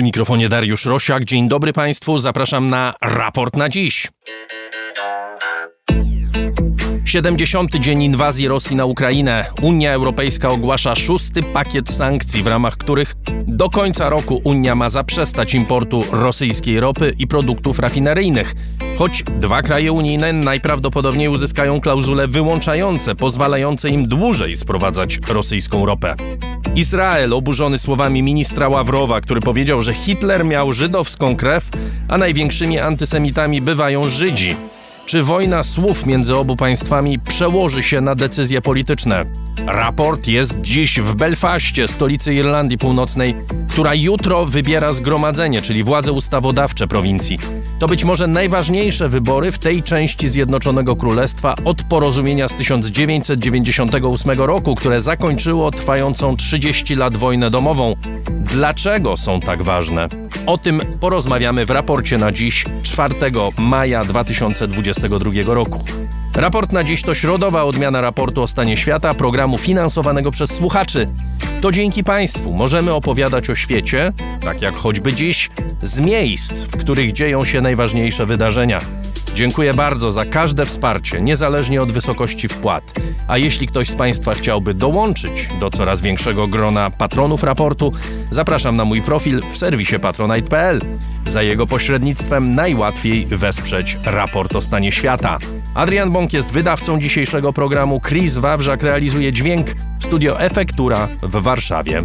Przy mikrofonie Dariusz Rosiak. Dzień dobry Państwu. Zapraszam na raport na dziś. 70. dzień inwazji Rosji na Ukrainę. Unia Europejska ogłasza szósty pakiet sankcji, w ramach których do końca roku Unia ma zaprzestać importu rosyjskiej ropy i produktów rafineryjnych. Choć dwa kraje unijne najprawdopodobniej uzyskają klauzule wyłączające, pozwalające im dłużej sprowadzać rosyjską ropę. Izrael oburzony słowami ministra Ławrowa, który powiedział, że Hitler miał żydowską krew, a największymi antysemitami bywają Żydzi. Czy wojna słów między obu państwami przełoży się na decyzje polityczne? Raport jest dziś w Belfaście, stolicy Irlandii Północnej, która jutro wybiera zgromadzenie, czyli władze ustawodawcze prowincji. To być może najważniejsze wybory w tej części Zjednoczonego Królestwa od porozumienia z 1998 roku, które zakończyło trwającą 30 lat wojnę domową. Dlaczego są tak ważne? O tym porozmawiamy w raporcie na dziś, 4 maja 2022 roku. Raport na dziś to środowa odmiana raportu o stanie świata, programu finansowanego przez słuchaczy. To dzięki Państwu możemy opowiadać o świecie, tak jak choćby dziś, z miejsc, w których dzieją się najważniejsze wydarzenia. Dziękuję bardzo za każde wsparcie, niezależnie od wysokości wpłat. A jeśli ktoś z Państwa chciałby dołączyć do coraz większego grona patronów raportu, zapraszam na mój profil w serwisie patronite.pl. Za jego pośrednictwem najłatwiej wesprzeć raport o stanie świata. Adrian Bąk jest wydawcą dzisiejszego programu. Chris Wawrzak realizuje dźwięk w studio Efektura w Warszawie.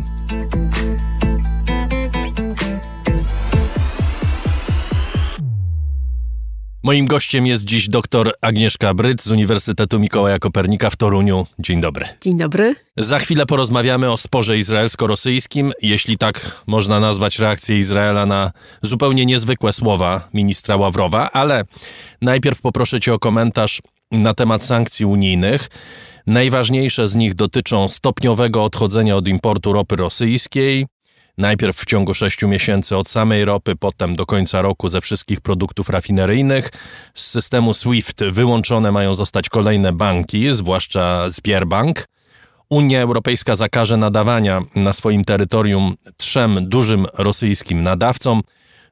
Moim gościem jest dziś dr Agnieszka Bryc z Uniwersytetu Mikołaja Kopernika w Toruniu. Dzień dobry. Dzień dobry. Za chwilę porozmawiamy o sporze izraelsko-rosyjskim, jeśli tak można nazwać reakcję Izraela na zupełnie niezwykłe słowa ministra Ławrowa, ale najpierw poproszę cię o komentarz na temat sankcji unijnych. Najważniejsze z nich dotyczą stopniowego odchodzenia od importu ropy rosyjskiej, Najpierw w ciągu 6 miesięcy od samej ropy, potem do końca roku ze wszystkich produktów rafineryjnych. Z systemu SWIFT wyłączone mają zostać kolejne banki, zwłaszcza Sberbank. Unia Europejska zakaże nadawania na swoim terytorium trzem dużym rosyjskim nadawcom.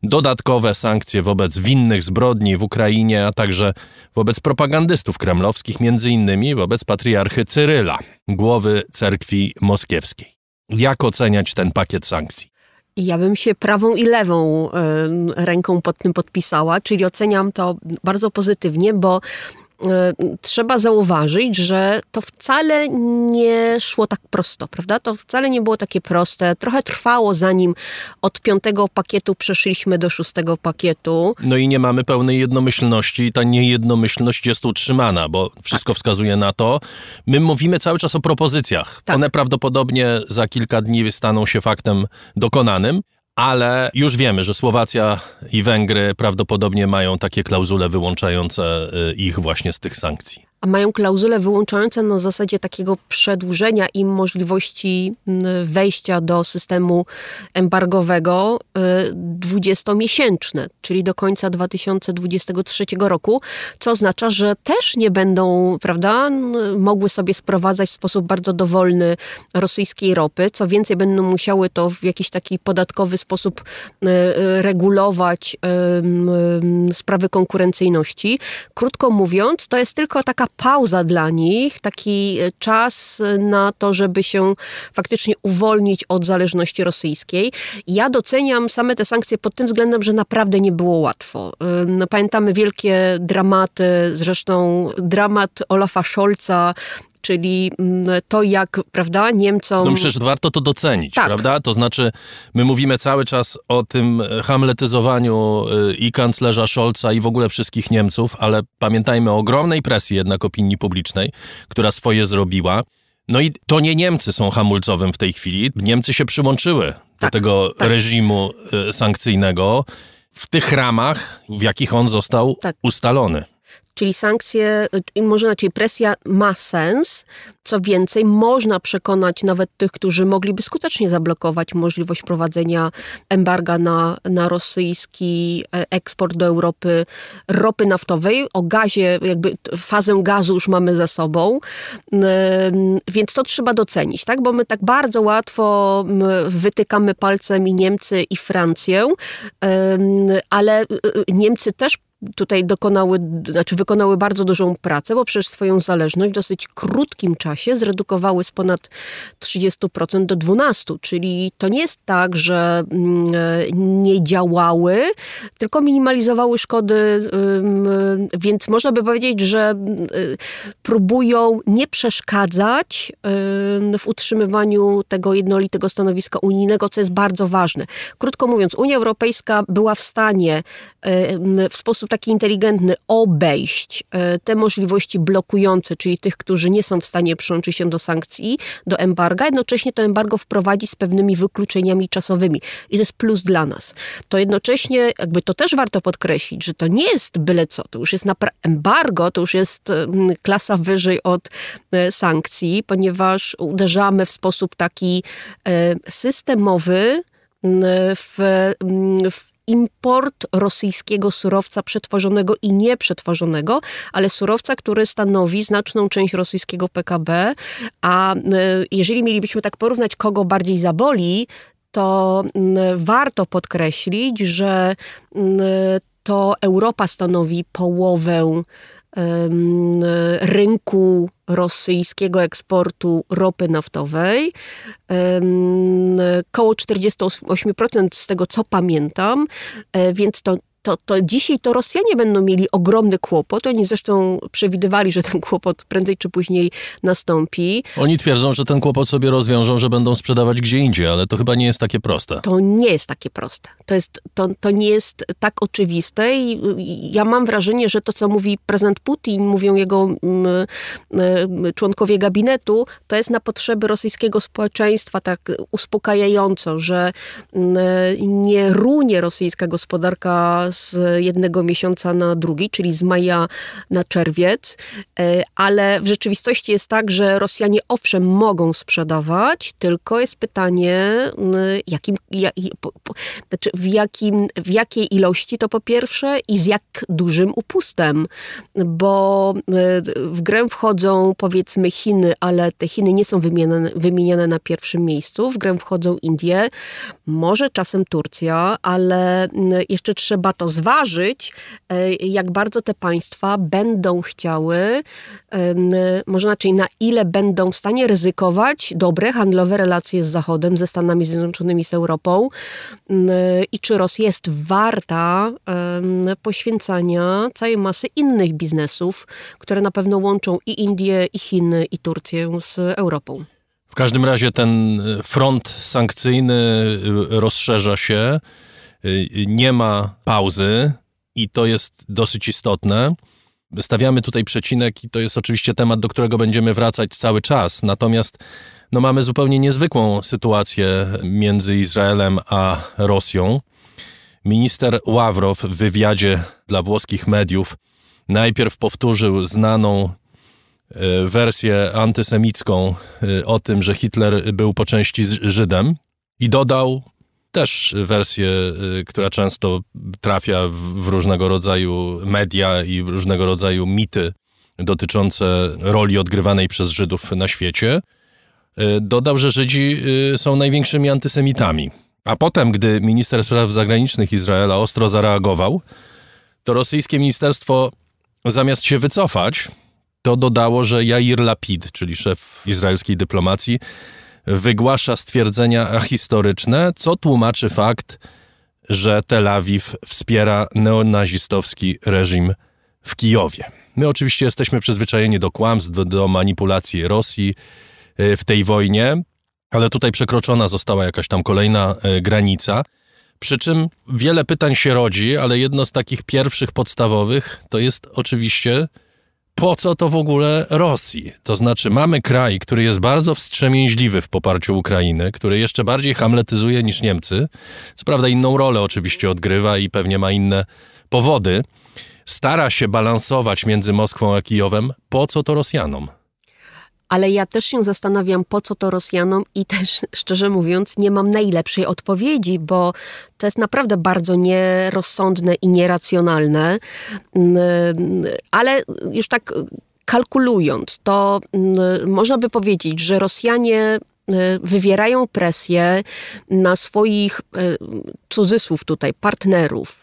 Dodatkowe sankcje wobec winnych zbrodni w Ukrainie, a także wobec propagandystów kremlowskich, między innymi wobec patriarchy Cyryla, głowy cerkwi moskiewskiej. Jak oceniać ten pakiet sankcji? Ja bym się prawą i lewą ręką pod tym podpisała, czyli oceniam to bardzo pozytywnie, bo trzeba zauważyć, że to wcale nie szło tak prosto, prawda? To wcale nie było takie proste. Trochę trwało, zanim od piątego pakietu przeszliśmy do szóstego pakietu. No i nie mamy pełnej jednomyślności. Ta niejednomyślność jest utrzymana, bo wszystko tak. wskazuje na to. My mówimy cały czas o propozycjach. Tak. One prawdopodobnie za kilka dni staną się faktem dokonanym ale już wiemy, że Słowacja i Węgry prawdopodobnie mają takie klauzule wyłączające y, ich właśnie z tych sankcji a mają klauzule wyłączające na zasadzie takiego przedłużenia im możliwości wejścia do systemu embargowego dwudziestomiesięczne, czyli do końca 2023 roku, co oznacza, że też nie będą, prawda, mogły sobie sprowadzać w sposób bardzo dowolny rosyjskiej ropy. Co więcej, będą musiały to w jakiś taki podatkowy sposób regulować sprawy konkurencyjności. Krótko mówiąc, to jest tylko taka pauza dla nich, taki e, czas na to, żeby się faktycznie uwolnić od zależności rosyjskiej. Ja doceniam same te sankcje pod tym względem, że naprawdę nie było łatwo. No, pamiętamy wielkie dramaty, zresztą dramat Olafa Scholza czyli mm, to jak, prawda, Niemcom... No przecież warto to docenić, tak. prawda? To znaczy, my mówimy cały czas o tym hamletyzowaniu y, i kanclerza Scholza i w ogóle wszystkich Niemców, ale pamiętajmy o ogromnej presji jednak opinii publicznej, która swoje zrobiła. No i to nie Niemcy są hamulcowym w tej chwili. Niemcy się przyłączyły tak, do tego tak. reżimu y, sankcyjnego w tych ramach, w jakich on został tak. ustalony. Czyli sankcje, może inaczej, presja ma sens. Co więcej, można przekonać nawet tych, którzy mogliby skutecznie zablokować możliwość prowadzenia embarga na, na rosyjski e, eksport do Europy ropy naftowej. O gazie, jakby fazę gazu już mamy za sobą, więc to trzeba docenić, tak? Bo my tak bardzo łatwo wytykamy palcem i Niemcy i Francję, ale e, Niemcy też tutaj dokonały, znaczy wykonały bardzo dużą pracę, bo przecież swoją zależność w dosyć krótkim czasie zredukowały z ponad 30% do 12%, czyli to nie jest tak, że mm, nie działały, tylko minimalizowały szkody, więc można by powiedzieć, że y, próbują nie przeszkadzać w utrzymywaniu tego jednolitego stanowiska unijnego, co jest bardzo ważne. Krótko mówiąc, Unia Europejska była w stanie w sposób taki inteligentny obejść e, te możliwości blokujące, czyli tych, którzy nie są w stanie przyłączyć się do sankcji, do embarga, jednocześnie to embargo wprowadzić z pewnymi wykluczeniami czasowymi. I to jest plus dla nas. To jednocześnie, jakby to też warto podkreślić, że to nie jest byle co, to już jest embargo, to już jest klasa wyżej od e, sankcji, ponieważ uderzamy w sposób taki e, systemowy w, w import rosyjskiego surowca przetworzonego i nieprzetworzonego, ale surowca, który stanowi znaczną część rosyjskiego PKB, a e, jeżeli mielibyśmy tak porównać, kogo bardziej zaboli, to warto podkreślić, że to Europa stanowi połowę rynku rosyjskiego eksportu ropy naftowej. Koło 48% z tego, co pamiętam, e, więc to to, to dzisiaj to Rosjanie będą mieli ogromny kłopot. Oni zresztą przewidywali, że ten kłopot prędzej czy później nastąpi. Oni twierdzą, że ten kłopot sobie rozwiążą, że będą sprzedawać gdzie indziej, ale to chyba nie jest takie proste. To nie jest takie proste. To, jest, to, to nie jest tak oczywiste i ja mam wrażenie, że to, co mówi prezydent Putin, mówią jego mm, mm, członkowie gabinetu, to jest na potrzeby rosyjskiego społeczeństwa tak uspokajająco, że mm, nie runie rosyjska gospodarka z jednego miesiąca na drugi, czyli z maja na czerwiec, e, ale w rzeczywistości jest tak, że Rosjanie owszem mogą sprzedawać, tylko jest pytanie, jakim, jak, znaczy w, jakim, w jakiej ilości to po pierwsze i z jak dużym upustem, bo e, w grę wchodzą powiedzmy Chiny, ale te Chiny nie są wymieniane, wymieniane na pierwszym miejscu, w grę wchodzą Indie, może czasem Turcja, ale jeszcze trzeba to zważyć, e, jak bardzo te państwa będą chciały, może inaczej, na ile będą w stanie ryzykować dobre handlowe relacje z Zachodem, ze Stanami Zjednoczonymi, z Europą i czy Rosja jest warta poświęcania całej masy innych biznesów, które na pewno łączą i Indie, i Chiny, i Turcję z Europą. W każdym razie ten front sankcyjny y, rozszerza się. Y, nie ma pauzy i to jest dosyć istotne. Stawiamy tutaj przecinek i to jest oczywiście temat, do którego będziemy wracać cały czas. Natomiast no, mamy zupełnie niezwykłą sytuację między Izraelem a Rosją. Minister Ławrow w wywiadzie dla włoskich mediów najpierw powtórzył znaną y, wersję antysemicką y, o tym, że Hitler był po części Żydem i dodał też wersję, y, która często trafia w różnego rodzaju media i różnego rodzaju mity dotyczące roli odgrywanej przez Żydów na świecie. Y, dodał, że Żydzi y, są największymi antysemitami. A potem, gdy minister spraw zagranicznych Izraela ostro zareagował, to rosyjskie ministerstwo zamiast się wycofać, to dodało, że Jair Lapid, czyli szef izraelskiej dyplomacji, wygłasza stwierdzenia historyczne, co tłumaczy fakt, że Tel Awiw wspiera neonazistowski reżim w Kijowie. My oczywiście jesteśmy przyzwyczajeni do kłamstw, do, manipulacji Rosji y, w tej wojnie, ale tutaj przekroczona została jakaś tam kolejna y, granica. Przy czym wiele pytań się rodzi, ale jedno z takich pierwszych podstawowych to jest oczywiście po co to w ogóle Rosji? To znaczy, mamy kraj, który jest bardzo wstrzemięźliwy w poparciu Ukrainy, który jeszcze bardziej hamletyzuje niż Niemcy. Co prawda, inną rolę oczywiście odgrywa i pewnie ma inne powody, stara się balansować między Moskwą a Kijowem, po co to Rosjanom? Ale ja też się zastanawiam, po co to Rosjanom i też, szczerze mówiąc, nie mam najlepszej odpowiedzi, bo to jest naprawdę bardzo nierozsądne i nieracjonalne, mm, ale już tak kalkulując, to mm, można by powiedzieć, że Rosjanie y, wywierają presję na swoich y, cudzysłów tutaj partnerów,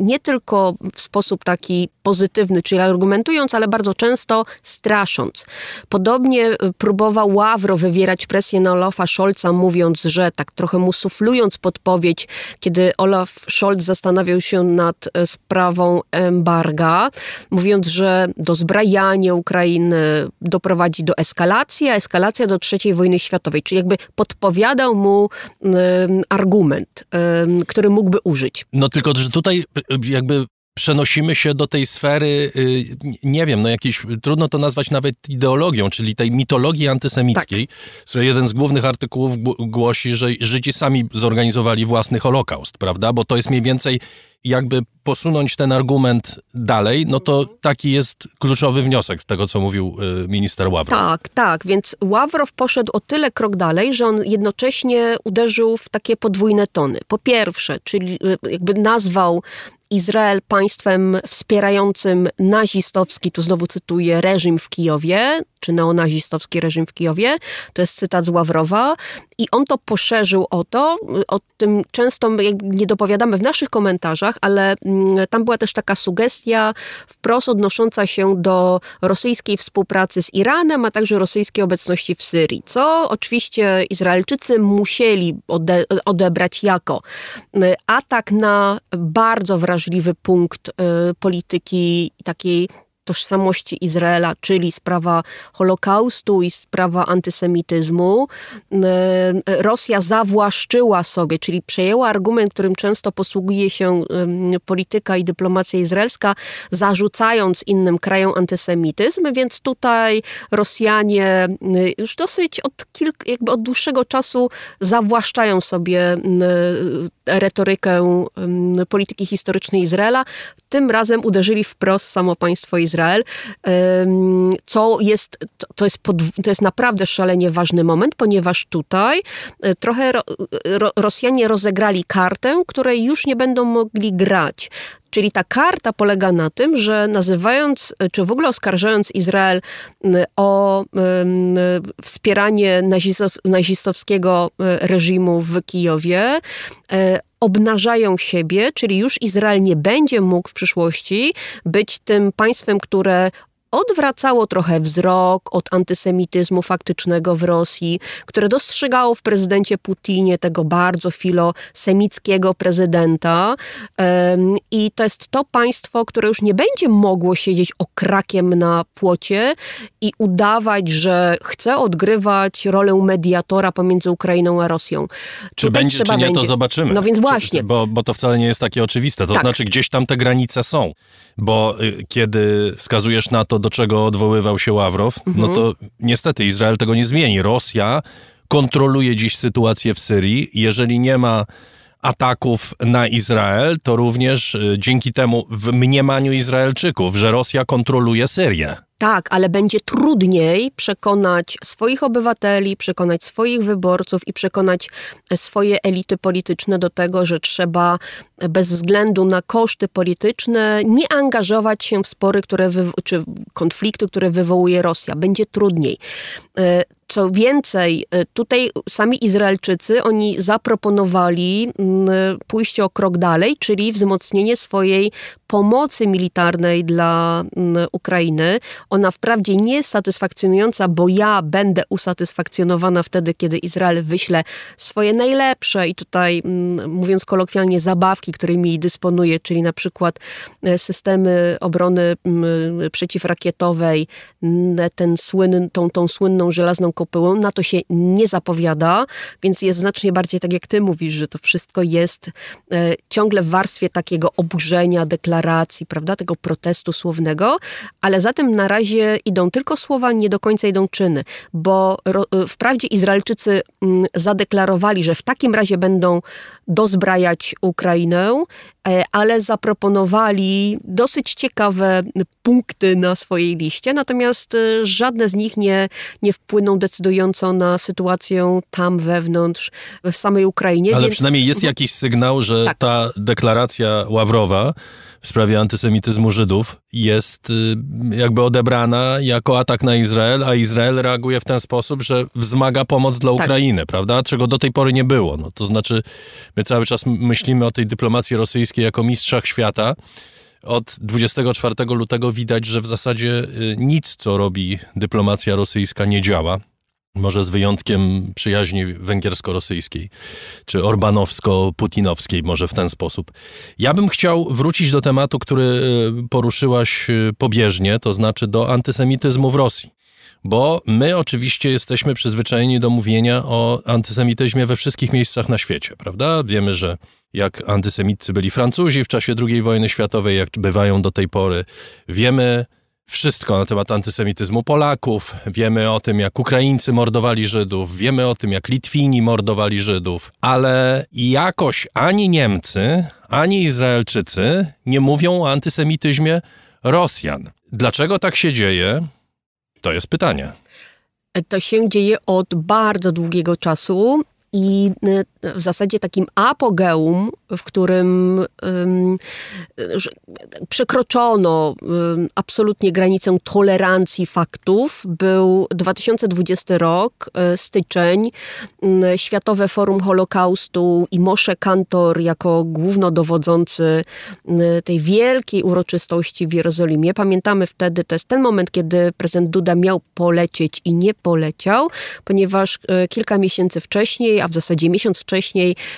nie tylko w sposób taki pozytywny, czyli argumentując, ale bardzo często strasząc. Podobnie y, próbował Ławro wywierać presję na Olafa Scholza, mówiąc, że tak trochę mu suflując podpowiedź, kiedy Olaf Scholz zastanawiał się nad e, sprawą embarga, mówiąc, że dozbrajanie Ukrainy doprowadzi do eskalacji, a eskalacja do III wojny światowej, czyli jakby podpowiadał mu argument, który mógłby użyć. No tylko, że tutaj jakby przenosimy się do tej sfery, y, nie wiem, no jakiejś, trudno to nazwać nawet ideologią, czyli tej mitologii antysemickiej, tak. jeden z głównych artykułów głosi, że Żydzi sami zorganizowali własny Holokaust, prawda? Bo to jest mniej więcej jakby posunąć ten argument dalej, no to taki jest kluczowy wniosek z tego, co mówił y, minister Ławrow. Tak, tak, więc Ławrow poszedł o tyle krok dalej, że on jednocześnie uderzył w takie podwójne tony. Po pierwsze, czyli y, jakby nazwał Izrael państwem wspierającym nazistowski, tu znowu cytuję, reżim w Kijowie, czy neonazistowski reżim w Kijowie. To jest cytat z Ławrowa. I on to poszerzył o to, o tym często nie dopowiadamy w naszych komentarzach, ale mm, tam była też taka sugestia wprost odnosząca się do rosyjskiej współpracy z Iranem, a także rosyjskiej obecności w Syrii, co oczywiście Izraelczycy musieli ode odebrać jako mm, atak na bardzo wrażliwy punkt y, polityki takiej tożsamości Izraela, czyli sprawa Holokaustu i sprawa antysemityzmu. E, Rosja zawłaszczyła sobie, czyli przejęła argument, którym często posługuje się polityka i dyplomacja izraelska, zarzucając innym krajom antysemityzm, więc tutaj Rosjanie już dosyć od kilk, jakby od dłuższego czasu zawłaszczają sobie retorykę polityki historycznej Izraela. Tym razem uderzyli wprost samo państwo Izrael, co jest, to jest, pod, to jest naprawdę szalenie ważny moment, ponieważ tutaj e, trochę Rosjanie rozegrali kartę, której już nie będą mogli grać. Czyli ta karta polega na tym, że nazywając, czy w ogóle oskarżając Izrael o wspieranie nazistow, nazistowskiego e, reżimu w Kijowie, e, obnażają siebie, czyli już Izrael nie będzie mógł w przyszłości być tym państwem, które odwracało trochę wzrok od antysemityzmu faktycznego w Rosji, które dostrzegało w prezydencie Putinie tego bardzo filosemickiego prezydenta. I to jest to państwo, które już nie będzie mogło siedzieć okrakiem na płocie i udawać, że chce odgrywać rolę mediatora pomiędzy Ukrainą a Rosją. Czy Tutaj będzie, czy nie, będzie. to zobaczymy. No więc właśnie. Czy, bo, bo to wcale nie jest takie oczywiste. To tak. znaczy, gdzieś tam te granice są. Bo y, kiedy wskazujesz na to, do czego odwoływał się Ławrow, no mhm. no to niestety Izrael tego nie zmieni. Rosja kontroluje dziś sytuację w Syrii. Jeżeli nie ma ataków na Izrael, to również y, dzięki temu w mniemaniu Izraelczyków, że Rosja kontroluje Syrię. Tak, ale będzie trudniej przekonać swoich obywateli, przekonać swoich wyborców i przekonać e, swoje elity polityczne do tego, że trzeba bez względu na koszty polityczne nie angażować się w spory, które czy konflikty, które wywołuje Rosja. Będzie trudniej. Co więcej, e, tutaj sami Izraelczycy, oni zaproponowali pójście o krok dalej, czyli wzmocnienie swojej pomocy militarnej dla Ukrainy. Ona wprawdzie nie jest satysfakcjonująca, bo ja będę usatysfakcjonowana wtedy, kiedy Izrael wyśle swoje najlepsze i tutaj, mówiąc kolokwialnie, zabawki, którymi dysponuje, czyli na przykład e, systemy obrony przeciwrakietowej, ten słynny, tą, tą słynną żelazną kopułę, na to się nie zapowiada, więc jest znacznie bardziej tak, jak ty mówisz, że to wszystko jest e, ciągle w warstwie takiego oburzenia, deklaracji, deklaracji, prawda, tego protestu słownego, ale za tym na razie idą tylko słowa, nie do końca idą czyny, bo wprawdzie Izraelczycy mm, zadeklarowali, że w takim razie będą dozbrajać Ukrainę, e, ale zaproponowali dosyć ciekawe punkty na swojej liście, natomiast e, żadne z nich nie, nie wpłyną decydująco na sytuację tam wewnątrz, w samej Ukrainie. Ale więc... przynajmniej jest jakiś sygnał, że tak. ta deklaracja Ławrowa w sprawie antysemityzmu Żydów jest y, jakby odebrana jako atak na Izrael, a Izrael reaguje w ten sposób, że wzmaga pomoc dla tak. Ukrainy, prawda? Czego do tej pory nie było. No, to znaczy, my cały czas myślimy o tej dyplomacji rosyjskiej jako mistrzach świata. Od 24 lutego widać, że w zasadzie y, nic, co robi dyplomacja rosyjska, nie działa. Może z wyjątkiem przyjaźni węgiersko-rosyjskiej, czy orbanowsko-putinowskiej, może w ten sposób. Ja bym chciał wrócić do tematu, który y, poruszyłaś y, pobieżnie, to znaczy do antysemityzmu w Rosji. Bo my oczywiście jesteśmy przyzwyczajeni do mówienia o antysemityzmie we wszystkich miejscach na świecie, prawda? Wiemy, że jak antysemicy byli Francuzi w czasie II wojny światowej, jak bywają do tej pory. Wiemy, wszystko na temat antysemityzmu Polaków, wiemy o tym, jak Ukraińcy mordowali Żydów, wiemy o tym, jak Litwini mordowali Żydów, ale jakoś ani Niemcy, ani Izraelczycy nie mówią o antysemityzmie Rosjan. Dlaczego tak się dzieje? To jest pytanie. To się dzieje od bardzo długiego czasu. I y, w zasadzie takim apogeum, w którym um, przekroczono um, absolutnie granicę tolerancji faktów, był 2020 rok, y, styczeń, um, Światowe Forum Holokaustu i Moshe Kantor jako głównodowodzący tej wielkiej uroczystości w Jerozolimie. Pamiętamy wtedy, to jest ten moment, kiedy prezydent Duda miał polecieć i nie poleciał, ponieważ y, kilka miesięcy wcześniej a w zasadzie miesiąc wcześniej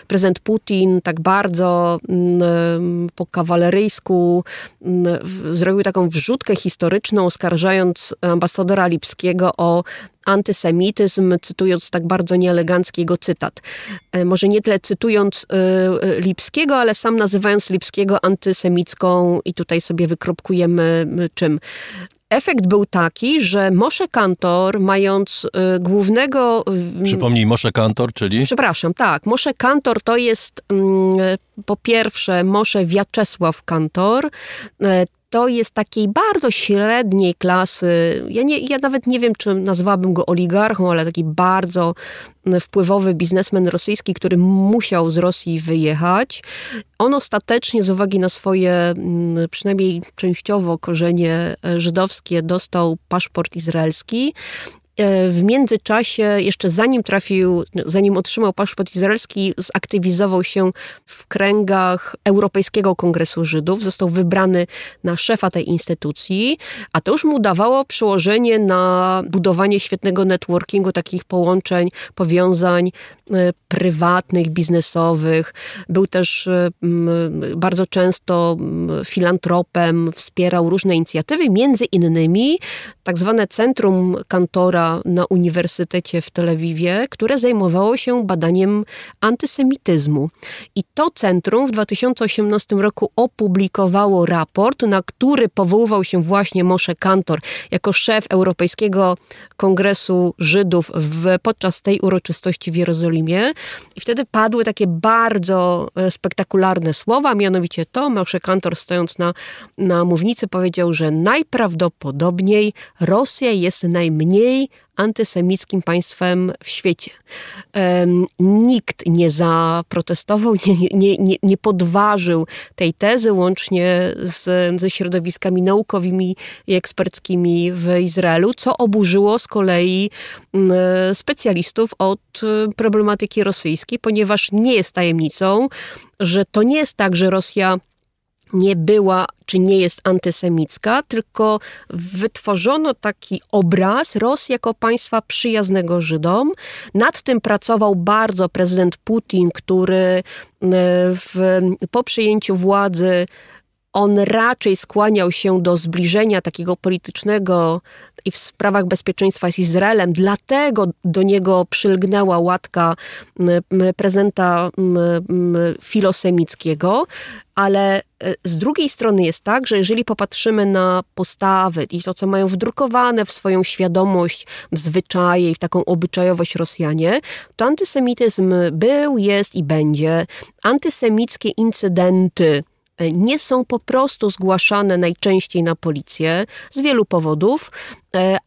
prezydent Putin tak bardzo mm, po kawaleryjsku mm, zrobił taką wrzutkę historyczną, oskarżając ambasadora Lipskiego o antysemityzm, cytując tak bardzo nieeleganckiego cytat. E, może nie tyle cytując y, Lipskiego, ale sam nazywając Lipskiego antysemicką i tutaj sobie wykropkujemy czym. Efekt był taki, że Moshe Kantor, mając y, głównego... Y, Przypomnij, Moshe Kantor, czyli? Przepraszam, tak. Moshe Kantor to jest y, po pierwsze Moshe Wiaczesław Kantor, y, to jest takiej bardzo średniej klasy, ja, nie, ja nawet nie wiem, czy nazwałabym go oligarchą, ale taki bardzo wpływowy biznesmen rosyjski, który musiał z Rosji wyjechać. On ostatecznie z uwagi na swoje przynajmniej częściowo korzenie e, żydowskie dostał paszport izraelski w międzyczasie, jeszcze zanim trafił, zanim otrzymał paszport izraelski, zaktywizował się w kręgach Europejskiego Kongresu Żydów. Został wybrany na szefa tej instytucji, a to już mu dawało przełożenie na budowanie świetnego networkingu, takich połączeń, powiązań e, prywatnych, biznesowych. Był też e, bardzo często filantropem, wspierał różne inicjatywy, między innymi tak zwane Centrum Kantora na Uniwersytecie w Tel Awiwie, które zajmowało się badaniem antysemityzmu. I to centrum w 2018 roku opublikowało raport, na który powoływał się właśnie Moshe Kantor jako szef Europejskiego Kongresu Żydów w, podczas tej uroczystości w Jerozolimie. I wtedy padły takie bardzo e, spektakularne słowa, mianowicie to Moshe Kantor stojąc na, na mównicy powiedział, że najprawdopodobniej Rosja jest najmniej antysemickim państwem w świecie. Nikt nie zaprotestował, nie, nie, nie, nie podważył tej tezy, łącznie z, ze środowiskami naukowymi i eksperckimi w Izraelu, co oburzyło z kolei specjalistów od problematyki rosyjskiej, ponieważ nie jest tajemnicą, że to nie jest tak, że Rosja nie była czy nie jest antysemicka, tylko wytworzono taki obraz Rosji jako państwa przyjaznego Żydom. Nad tym pracował bardzo prezydent Putin, który e, w, po przyjęciu władzy on raczej skłaniał się do zbliżenia takiego politycznego i w sprawach bezpieczeństwa z Izraelem, dlatego do niego przylgnęła łatka prezenta filosemickiego, ale e, z drugiej strony jest tak, że jeżeli popatrzymy na postawy i to, co mają wdrukowane w swoją świadomość, w zwyczaje i w taką obyczajowość Rosjanie, to antysemityzm był, jest i będzie. Antysemickie incydenty, nie są po prostu zgłaszane najczęściej na policję z wielu powodów,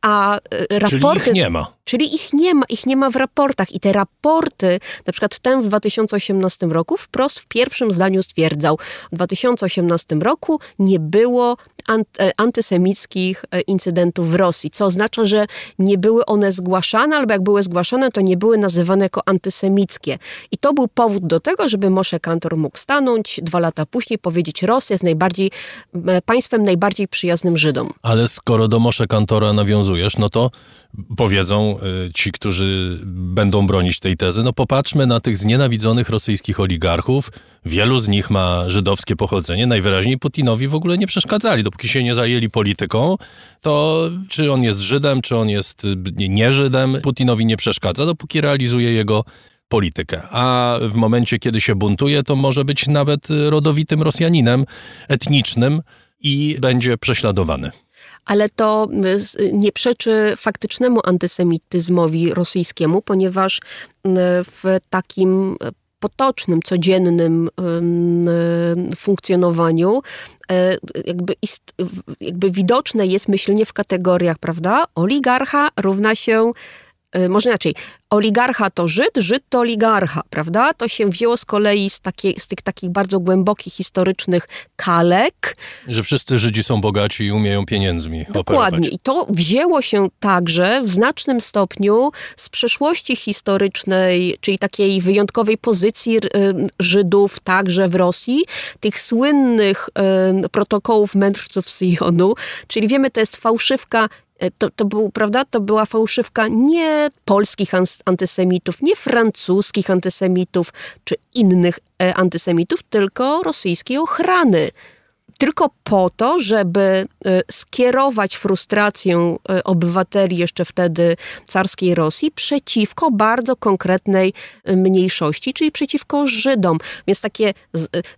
a raporty... Czyli ich nie ma. Czyli ich nie ma, ich nie ma w raportach. I te raporty, na przykład ten w 2018 roku, wprost w pierwszym zdaniu stwierdzał, w 2018 roku nie było e, antysemickich e, incydentów w Rosji, co oznacza, że nie były one zgłaszane, albo jak były zgłaszane, to nie były nazywane jako antysemickie. I to był powód do tego, żeby Moshe Kantor mógł stanąć dwa lata później, powiedzieć, Rosja jest najbardziej, e, państwem najbardziej przyjaznym Żydom. Ale skoro do Moshe Kantora nawiązujesz, no to powiedzą y, ci, którzy będą bronić tej tezy, no popatrzmy na tych znienawidzonych rosyjskich oligarchów. Wielu z nich ma żydowskie pochodzenie. Najwyraźniej Putinowi w ogóle nie przeszkadzali. Dopóki się nie zajęli polityką, to czy on jest Żydem, czy on jest nie Żydem, Putinowi nie przeszkadza, dopóki realizuje jego politykę. A w momencie, kiedy się buntuje, to może być nawet rodowitym Rosjaninem etnicznym i będzie prześladowany ale to y, nie przeczy faktycznemu antysemityzmowi rosyjskiemu, ponieważ y, w takim potocznym, codziennym y, funkcjonowaniu jakby, ist, jakby widoczne jest myślenie w kategoriach, prawda? Oligarcha równa się może inaczej, oligarcha to Żyd, Żyd to oligarcha, prawda? To się wzięło z kolei z, takie, z tych takich bardzo głębokich historycznych kalek. Że wszyscy Żydzi są bogaci i umieją pieniędzmi Dokładnie. Operować. I to wzięło się także w znacznym stopniu z przeszłości historycznej, czyli takiej wyjątkowej pozycji Żydów także w Rosji, tych słynnych protokołów mędrców Syjonu, czyli wiemy, to jest fałszywka to, to, był, prawda, to była fałszywka nie polskich antysemitów, nie francuskich antysemitów czy innych e, antysemitów, tylko rosyjskiej ochrany tylko po to, żeby e, skierować frustrację e, obywateli jeszcze wtedy carskiej Rosji przeciwko bardzo konkretnej e, mniejszości, czyli przeciwko Żydom. Więc takie,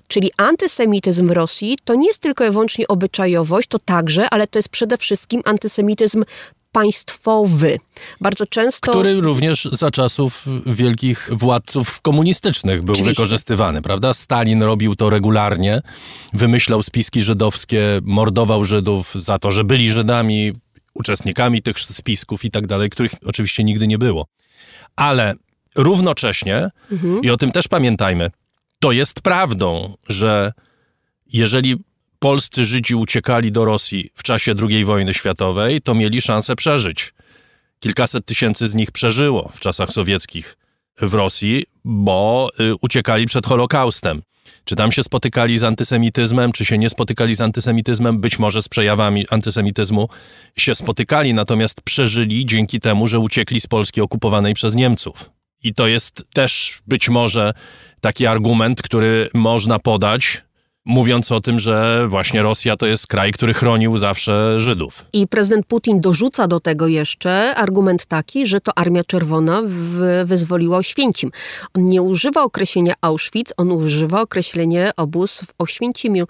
czyli antysemityzm Rosji to nie jest tylko i wyłącznie obyczajowość, to także, ale to jest przede wszystkim antysemityzm państwowy. Bardzo często. Który również za czasów wielkich władców komunistycznych był Oczywiście. wykorzystywany, prawda? Stalin robił to regularnie, wymyślał spiski żydowskie, mordował Żydów za to, że byli Żydami, uczestnikami tych spisków i tak dalej, których oczywiście nigdy nie było. Ale równocześnie, mhm. i o tym też pamiętajmy, to jest prawdą, że jeżeli polscy Żydzi uciekali do Rosji w czasie II wojny światowej, to mieli szansę przeżyć. Kilkaset tysięcy z nich przeżyło w czasach sowieckich w Rosji, bo y, uciekali przed Holokaustem. Czy tam się spotykali z antysemityzmem, czy się nie spotykali z antysemityzmem? Być może z przejawami antysemityzmu się spotykali, natomiast przeżyli dzięki temu, że uciekli z Polski okupowanej przez Niemców. I to jest też być może taki argument, który można podać, mówiąc o tym, że właśnie Rosja to jest kraj, który chronił zawsze Żydów. I prezydent Putin dorzuca do tego jeszcze argument taki, że to Armia Czerwona wyzwoliła Oświęcim. On nie używa określenia Auschwitz, on używa określenia obóz w Oświęcimiu.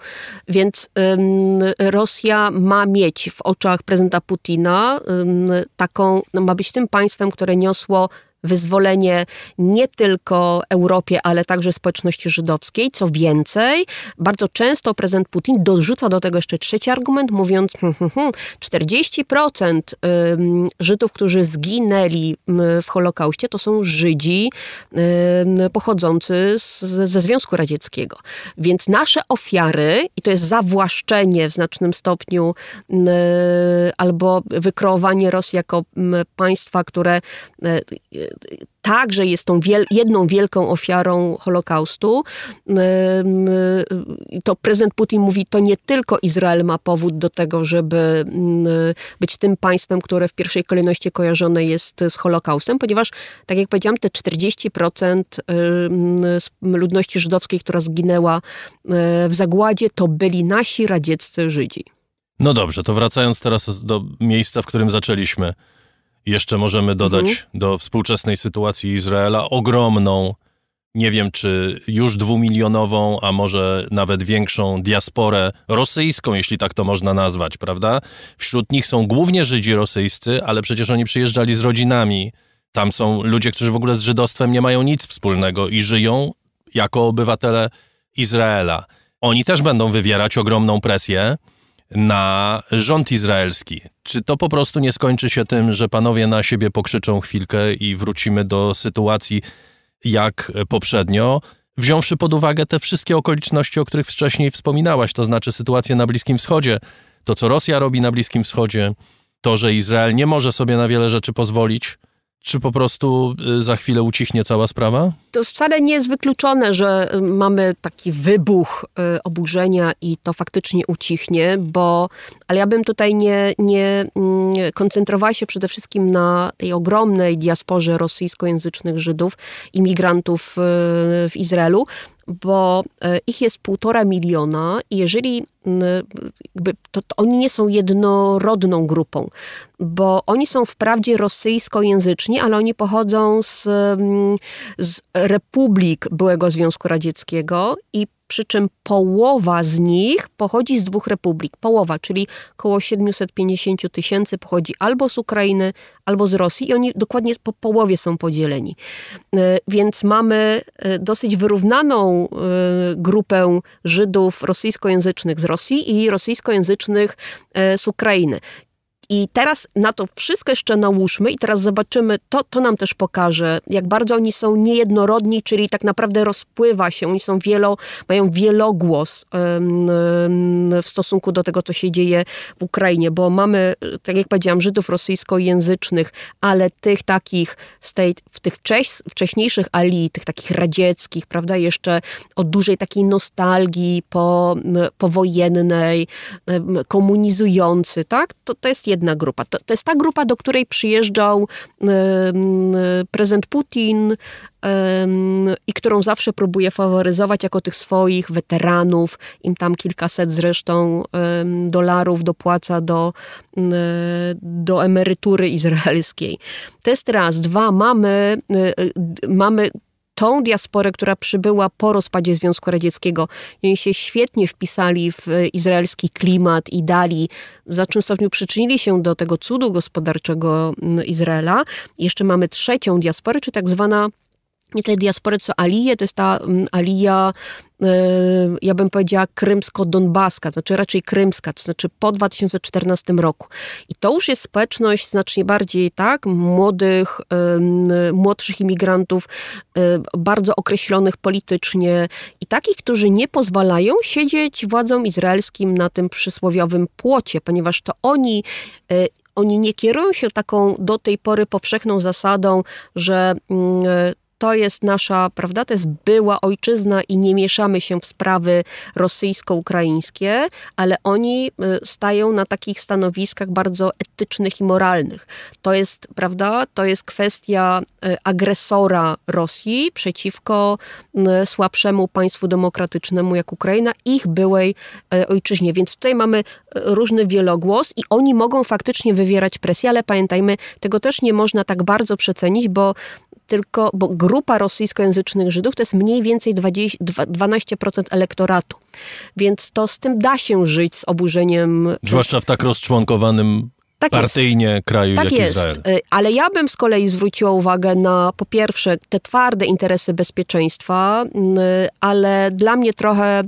Więc ym, Rosja ma mieć w oczach prezydenta Putina ym, taką, no, ma być tym państwem, które niosło wyzwolenie nie tylko Europie, ale także społeczności żydowskiej. Co więcej, bardzo często prezydent Putin dorzuca do tego jeszcze trzeci argument, mówiąc 40% hmm, Żydów, którzy zginęli w Holokauście, to są Żydzi pochodzący z, ze Związku Radzieckiego. Więc nasze ofiary, i to jest zawłaszczenie w znacznym stopniu albo wykreowanie Rosji jako państwa, które także jest tą wiel jedną wielką ofiarą Holokaustu. To prezydent Putin mówi, to nie tylko Izrael ma powód do tego, żeby być tym państwem, które w pierwszej kolejności kojarzone jest z Holokaustem, ponieważ, tak jak powiedziałam, te 40% ludności żydowskiej, która zginęła w zagładzie, to byli nasi radzieccy Żydzi. No dobrze, to wracając teraz do miejsca, w którym zaczęliśmy. Jeszcze możemy dodać mhm. do współczesnej sytuacji Izraela ogromną, nie wiem czy już dwumilionową, a może nawet większą diasporę rosyjską, jeśli tak to można nazwać, prawda? Wśród nich są głównie Żydzi rosyjscy, ale przecież oni przyjeżdżali z rodzinami. Tam są ludzie, którzy w ogóle z żydostwem nie mają nic wspólnego i żyją jako obywatele Izraela. Oni też będą wywierać ogromną presję na rząd izraelski. Czy to po prostu nie skończy się tym, że panowie na siebie pokrzyczą chwilkę i wrócimy do sytuacji jak poprzednio, wziąwszy pod uwagę te wszystkie okoliczności, o których wcześniej wspominałaś, to znaczy sytuację na Bliskim Wschodzie, to co Rosja robi na Bliskim Wschodzie, to, że Izrael nie może sobie na wiele rzeczy pozwolić, czy po prostu y, za chwilę ucichnie cała sprawa? To wcale nie jest wykluczone, że y, mamy taki wybuch y, oburzenia i to faktycznie ucichnie, bo, ale ja bym tutaj nie, nie mm, koncentrowała się przede wszystkim na tej ogromnej diasporze rosyjskojęzycznych Żydów, imigrantów w Izraelu, bo ich jest półtora miliona i jeżeli to, to, oni nie są jednorodną grupą, bo oni są wprawdzie rosyjskojęzyczni, ale oni pochodzą z, z republik byłego Związku Radzieckiego i przy czym połowa z nich pochodzi z dwóch republik. Połowa, czyli około 750 tysięcy pochodzi albo z Ukrainy, albo z Rosji i oni dokładnie po połowie są podzieleni. E, więc mamy e, dosyć wyrównaną e, grupę Żydów rosyjskojęzycznych z Rosji i rosyjskojęzycznych z Ukrainy. I teraz na to wszystko jeszcze nałóżmy i teraz zobaczymy, to, to nam też pokaże, jak bardzo oni są niejednorodni, czyli tak naprawdę rozpływa się, oni są wielo, mają wielogłos w stosunku do tego, co się dzieje w Ukrainie, bo mamy, tak jak powiedziałam, Żydów rosyjskojęzycznych, ale tych takich w tych wcześniejszych ali, tych takich radzieckich, prawda, jeszcze o dużej takiej nostalgii po, powojennej, komunizujący, tak, to, to jest jedna jedna grupa. To, to jest ta grupa, do której przyjeżdżał prezydent Putin i którą zawsze próbuje faworyzować jako tych swoich weteranów. Im tam kilkaset zresztą dolarów dopłaca do, do emerytury izraelskiej. To jest raz. Dwa, mamy, e, mamy tą diasporę, która przybyła po rozpadzie Związku Radzieckiego. I oni się świetnie wpisali w izraelski klimat i dali, w znacznym stopniu przyczynili się do tego cudu gospodarczego Izraela. Jeszcze mamy trzecią diasporę, czy tak zwana nie tyle diasporę, co Aliję, to jest ta mm, Alija, e, ja bym powiedziała krymsko-donbaska, znaczy raczej krymska, to znaczy po 2014 roku. I to już jest społeczność znacznie bardziej, tak, młodych, młodszych imigrantów, e, bardzo określonych politycznie i takich, którzy nie pozwalają siedzieć władzom izraelskim na tym przysłowiowym płocie, ponieważ to oni e, oni nie kierują się taką do tej pory powszechną zasadą, że mm, to jest nasza, prawda, to jest była ojczyzna i nie mieszamy się w sprawy rosyjsko-ukraińskie, ale oni y, stają na takich stanowiskach bardzo etycznych i moralnych. To jest, prawda, to jest kwestia y, agresora Rosji przeciwko y, słabszemu państwu demokratycznemu jak Ukraina, ich byłej ojczyźnie. Więc tutaj mamy różny wielogłos i oni mogą faktycznie wywierać presję, ale pamiętajmy, tego też nie można tak bardzo przecenić, bo tylko, bo grupa rosyjskojęzycznych Żydów to jest mniej więcej 20, 12% elektoratu. Więc to z tym da się żyć z oburzeniem. Zwłaszcza w tak rozczłonkowanym tak partyjnie jest. kraju tak jak jest. Izrael. Y, ale ja bym z kolei zwróciła uwagę na po pierwsze te twarde interesy bezpieczeństwa, y, ale dla mnie trochę y,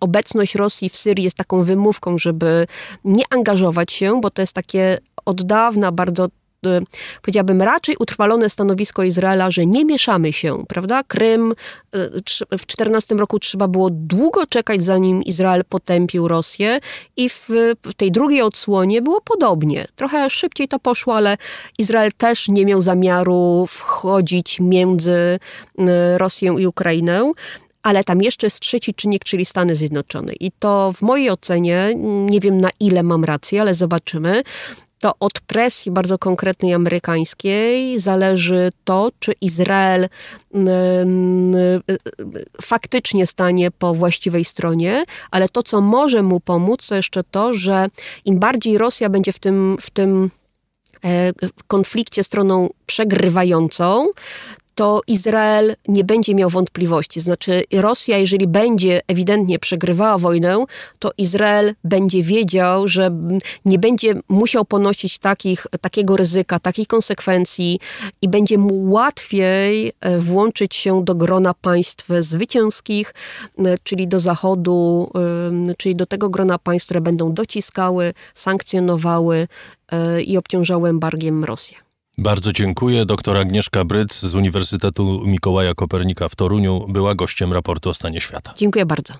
obecność Rosji w Syrii jest taką wymówką, żeby nie angażować się, bo to jest takie od dawna bardzo powiedziałabym, raczej utrwalone stanowisko Izraela, że nie mieszamy się, prawda? Krym w 14 roku trzeba było długo czekać, zanim Izrael potępił Rosję i w, tej drugiej odsłonie było podobnie. Trochę szybciej to poszło, ale Izrael też nie miał zamiaru wchodzić między Rosją i Ukrainę ale tam jeszcze jest trzeci czynnik, czyli Stany Zjednoczone. I to w mojej ocenie, nie wiem na ile mam rację, ale zobaczymy, to od presji bardzo konkretnej amerykańskiej zależy to, czy Izrael faktycznie stanie po właściwej stronie, ale to, co może mu pomóc, to jeszcze to, że im bardziej Rosja będzie w tym, w tym e, konflikcie stroną przegrywającą, to Izrael nie będzie miał wątpliwości. Znaczy, Rosja, jeżeli będzie ewidentnie przegrywała wojnę, to Izrael będzie wiedział, że nie będzie musiał ponosić takich, takiego ryzyka, takich konsekwencji i będzie mu łatwiej e, włączyć się do grona państw zwycięskich, e, czyli do Zachodu, e, czyli do tego grona państw, które będą dociskały, sankcjonowały i obciążały embargiem Rosję. Bardzo dziękuję. Doktor Agnieszka Bryc z Uniwersytetu Mikołaja Kopernika w Toruniu była gościem raportu o stanie świata. Dziękuję bardzo.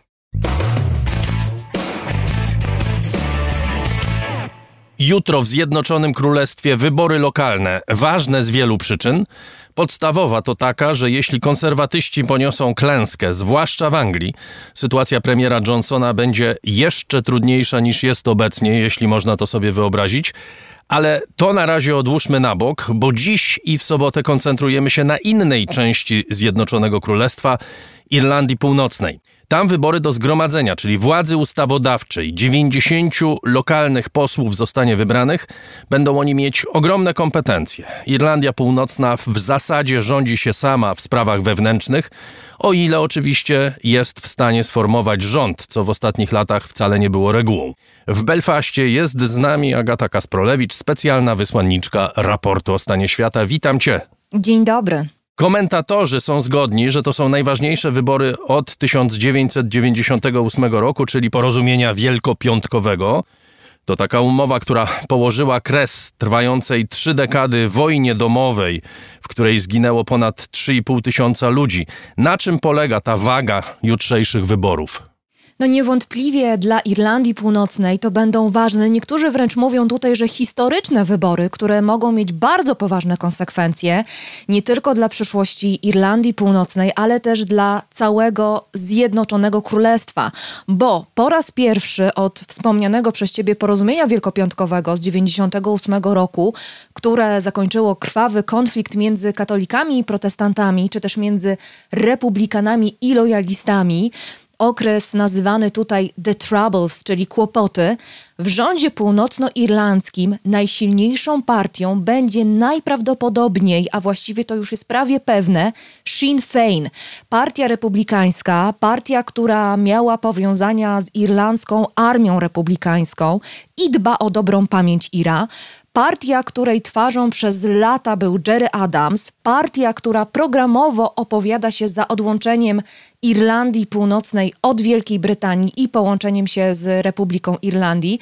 Jutro w Zjednoczonym Królestwie wybory lokalne, ważne z wielu przyczyn. Podstawowa to taka, że jeśli konserwatyści poniosą klęskę, zwłaszcza w Anglii, sytuacja premiera Johnsona będzie jeszcze trudniejsza niż jest obecnie, jeśli można to sobie wyobrazić. Ale to na razie odłóżmy na bok, bo dziś i w sobotę koncentrujemy się na innej części Zjednoczonego Królestwa Irlandii Północnej. Tam wybory do zgromadzenia, czyli władzy ustawodawczej, 90 lokalnych posłów zostanie wybranych. Będą oni mieć ogromne kompetencje. Irlandia Północna w zasadzie rządzi się sama w sprawach wewnętrznych, o ile oczywiście jest w stanie sformować rząd, co w ostatnich latach wcale nie było regułą. W Belfaście jest z nami Agata Kasprolewicz, specjalna wysłanniczka raportu o stanie świata. Witam cię. Dzień dobry. Komentatorzy są zgodni, że to są najważniejsze wybory od 1998 roku, czyli porozumienia wielkopiątkowego. To taka umowa, która położyła kres trwającej trzy dekady wojnie domowej, w której zginęło ponad 3,5 tysiąca ludzi. Na czym polega ta waga jutrzejszych wyborów? No niewątpliwie dla Irlandii Północnej to będą ważne, niektórzy wręcz mówią tutaj, że historyczne wybory, które mogą mieć bardzo poważne konsekwencje, nie tylko dla przyszłości Irlandii Północnej, ale też dla całego Zjednoczonego Królestwa, bo po raz pierwszy od wspomnianego przez ciebie porozumienia wielkopiątkowego z 98 roku, które zakończyło krwawy konflikt między katolikami i protestantami, czy też między republikanami i lojalistami, okres nazywany tutaj The Troubles, czyli kłopoty, w rządzie północnoirlandzkim najsilniejszą partią będzie najprawdopodobniej, a właściwie to już jest prawie pewne, Sinn Féin. Partia republikańska, partia, która miała powiązania z irlandzką armią republikańską i dba o dobrą pamięć Ira. Partia, której twarzą przez lata był Jerry Adams, partia, która programowo opowiada się za odłączeniem Irlandii Północnej od Wielkiej Brytanii i połączeniem się z Republiką Irlandii,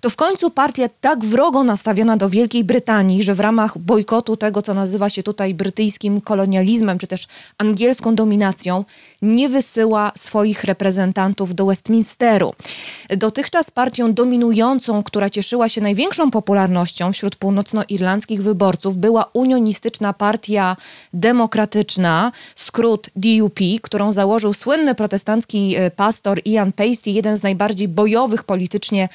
to w końcu partia tak wrogo nastawiona do Wielkiej Brytanii, że w ramach bojkotu tego, co nazywa się tutaj brytyjskim kolonializmem, czy też angielską dominacją, nie wysyła swoich reprezentantów do Westminsteru. Dotychczas partią dominującą, która cieszyła się największą popularnością wśród północnoirlandzkich wyborców, była unionistyczna partia demokratyczna, skrót DUP, którą założył słynny protestancki e, pastor Ian Pasty, jeden z najbardziej bojowych politycznie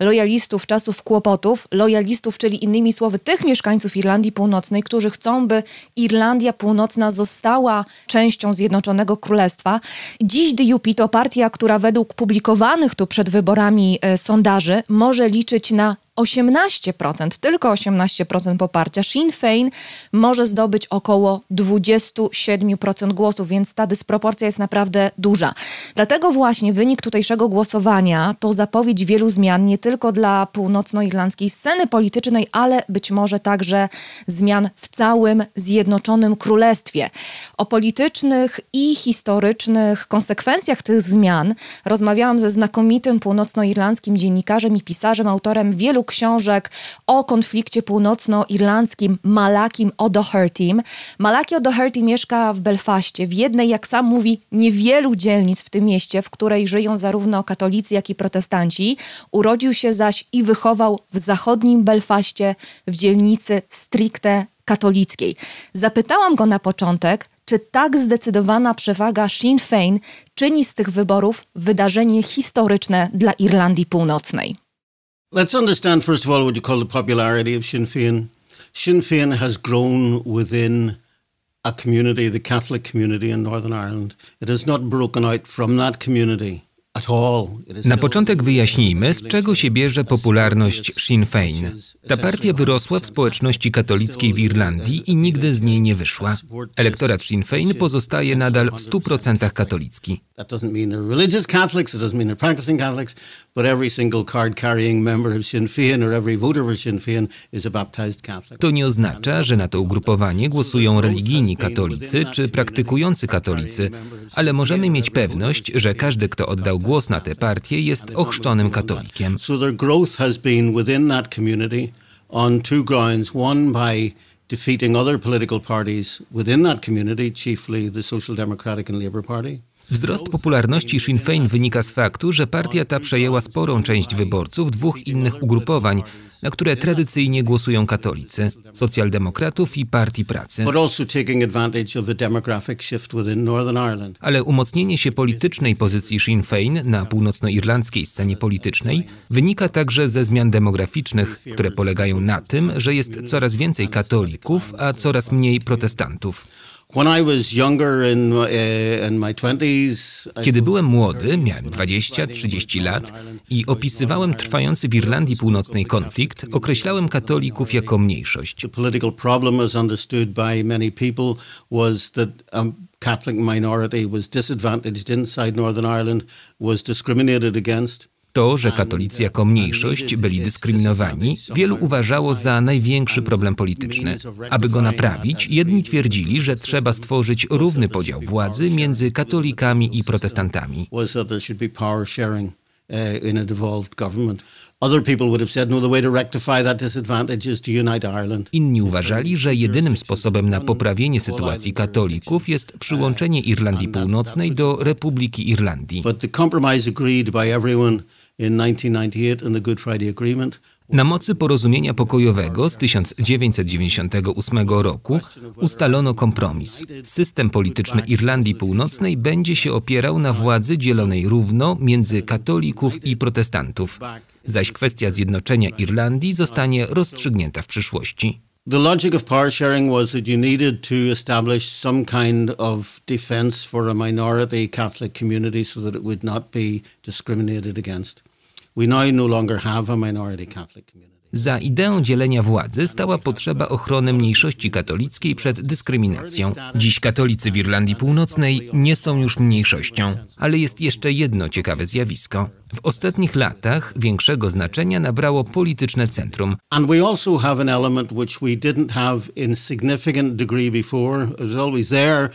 lojalistów czasów kłopotów. Lojalistów, czyli innymi słowy tych mieszkańców Irlandii Północnej, którzy chcą, by Irlandia Północna została częścią Zjednoczonego Królestwa. Dziś DUP to partia, która według publikowanych tu przed wyborami e, sondaży może liczyć na 18%, tylko 18% poparcia. Sinn Féin może zdobyć około 27% głosów, więc ta dysproporcja jest naprawdę duża. Dlatego właśnie wynik tutejszego głosowania to zapowiedź wielu zmian, nie tylko dla północnoirlandzkiej sceny politycznej, ale być może także zmian w całym Zjednoczonym Królestwie. O politycznych i historycznych konsekwencjach tych zmian rozmawiałam ze znakomitym północnoirlandzkim dziennikarzem i pisarzem, autorem wielu książek o konflikcie północnoirlandzkim Malakim O'Dohertym. Malaki O'Doherty mieszka w Belfaście, w jednej, jak sam mówi, niewielu dzielnic w tym mieście, w której żyją zarówno katolicy, jak i protestanci. Urodził się zaś i wychował w zachodnim Belfaście, w dzielnicy stricte katolickiej. Zapytałam go na początek, czy tak zdecydowana przewaga Sinn Féin czyni z tych wyborów wydarzenie historyczne dla Irlandii Północnej? Let's understand first of all what you call the popularity of Sinn Féin. Sinn Féin has grown within a community, the Catholic community in Northern Ireland. It has not broken out from that community. Na początek wyjaśnijmy, z czego się bierze popularność Sinn Féin. Ta partia wyrosła w społeczności katolickiej w Irlandii i nigdy z niej nie wyszła. Elektorat Sinn Féin pozostaje nadal w 100% katolicki. To nie oznacza, że na to ugrupowanie głosują religijni katolicy czy praktykujący katolicy, ale możemy mieć pewność, że każdy, kto oddał głos na tę partię, jest ochrzczonym katolikiem. So their growth has been within that community on two grounds. One by defeating other political parties within that community, chiefly the Social Democratic and Labour Party. Wzrost popularności Sinn Féin wynika z faktu, że partia ta przejęła sporą część wyborców dwóch innych ugrupowań, na które tradycyjnie głosują katolicy, socjaldemokratów i Partii Pracy. Ale umocnienie się politycznej pozycji Sinn Féin na północnoirlandzkiej scenie politycznej wynika także ze zmian demograficznych, które polegają na tym, że jest coraz więcej katolików, a coraz mniej protestantów. Kiedy byłem młody, miałem 20-30 lat i opisywałem trwający w Irlandii Północnej konflikt, określałem katolików jako mniejszość. Catholic minority was disadvantaged inside Northern Ireland, was discriminated against. To, że katolicy jako mniejszość byli dyskryminowani, wielu uważało za największy problem polityczny. Aby go naprawić, jedni twierdzili, że trzeba stworzyć równy podział władzy między katolikami i protestantami. Inni uważali, że jedynym sposobem na poprawienie sytuacji katolików jest przyłączenie Irlandii Północnej do Republiki Irlandii. Na mocy porozumienia pokojowego z 1998 roku ustalono kompromis. System polityczny Irlandii Północnej będzie się opierał na władzy dzielonej równo między katolików i protestantów, zaś kwestia zjednoczenia Irlandii zostanie rozstrzygnięta w przyszłości. The logic of power sharing was that you needed to establish some kind of defense for a minority Catholic community so that it would not be discriminated against. We now no longer have a minority Catholic community. Za ideą dzielenia władzy stała potrzeba ochrony mniejszości katolickiej przed dyskryminacją. Dziś katolicy w Irlandii Północnej nie są już mniejszością, ale jest jeszcze jedno ciekawe zjawisko. W ostatnich latach większego znaczenia nabrało polityczne centrum. And we also have an element which we didn't have in significant degree before. It was always there,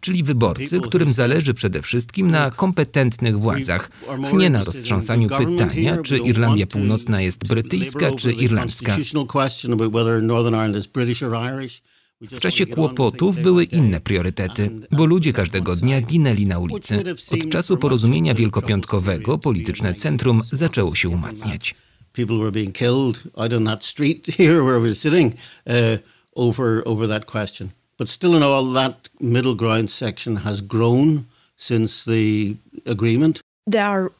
Czyli wyborcy, którym zależy przede wszystkim na kompetentnych władzach, nie na roztrząsaniu pytania, czy Irlandia Północna jest brytyjska, czy irlandzka. W czasie kłopotów były inne priorytety, bo ludzie każdego dnia ginęli na ulicy. Od czasu porozumienia wielkopiątkowego polityczne centrum zaczęło się umacniać. People were being killed out on that street here where we're sitting uh, over, over that question. But still in all, that middle ground section has grown since the agreement. There are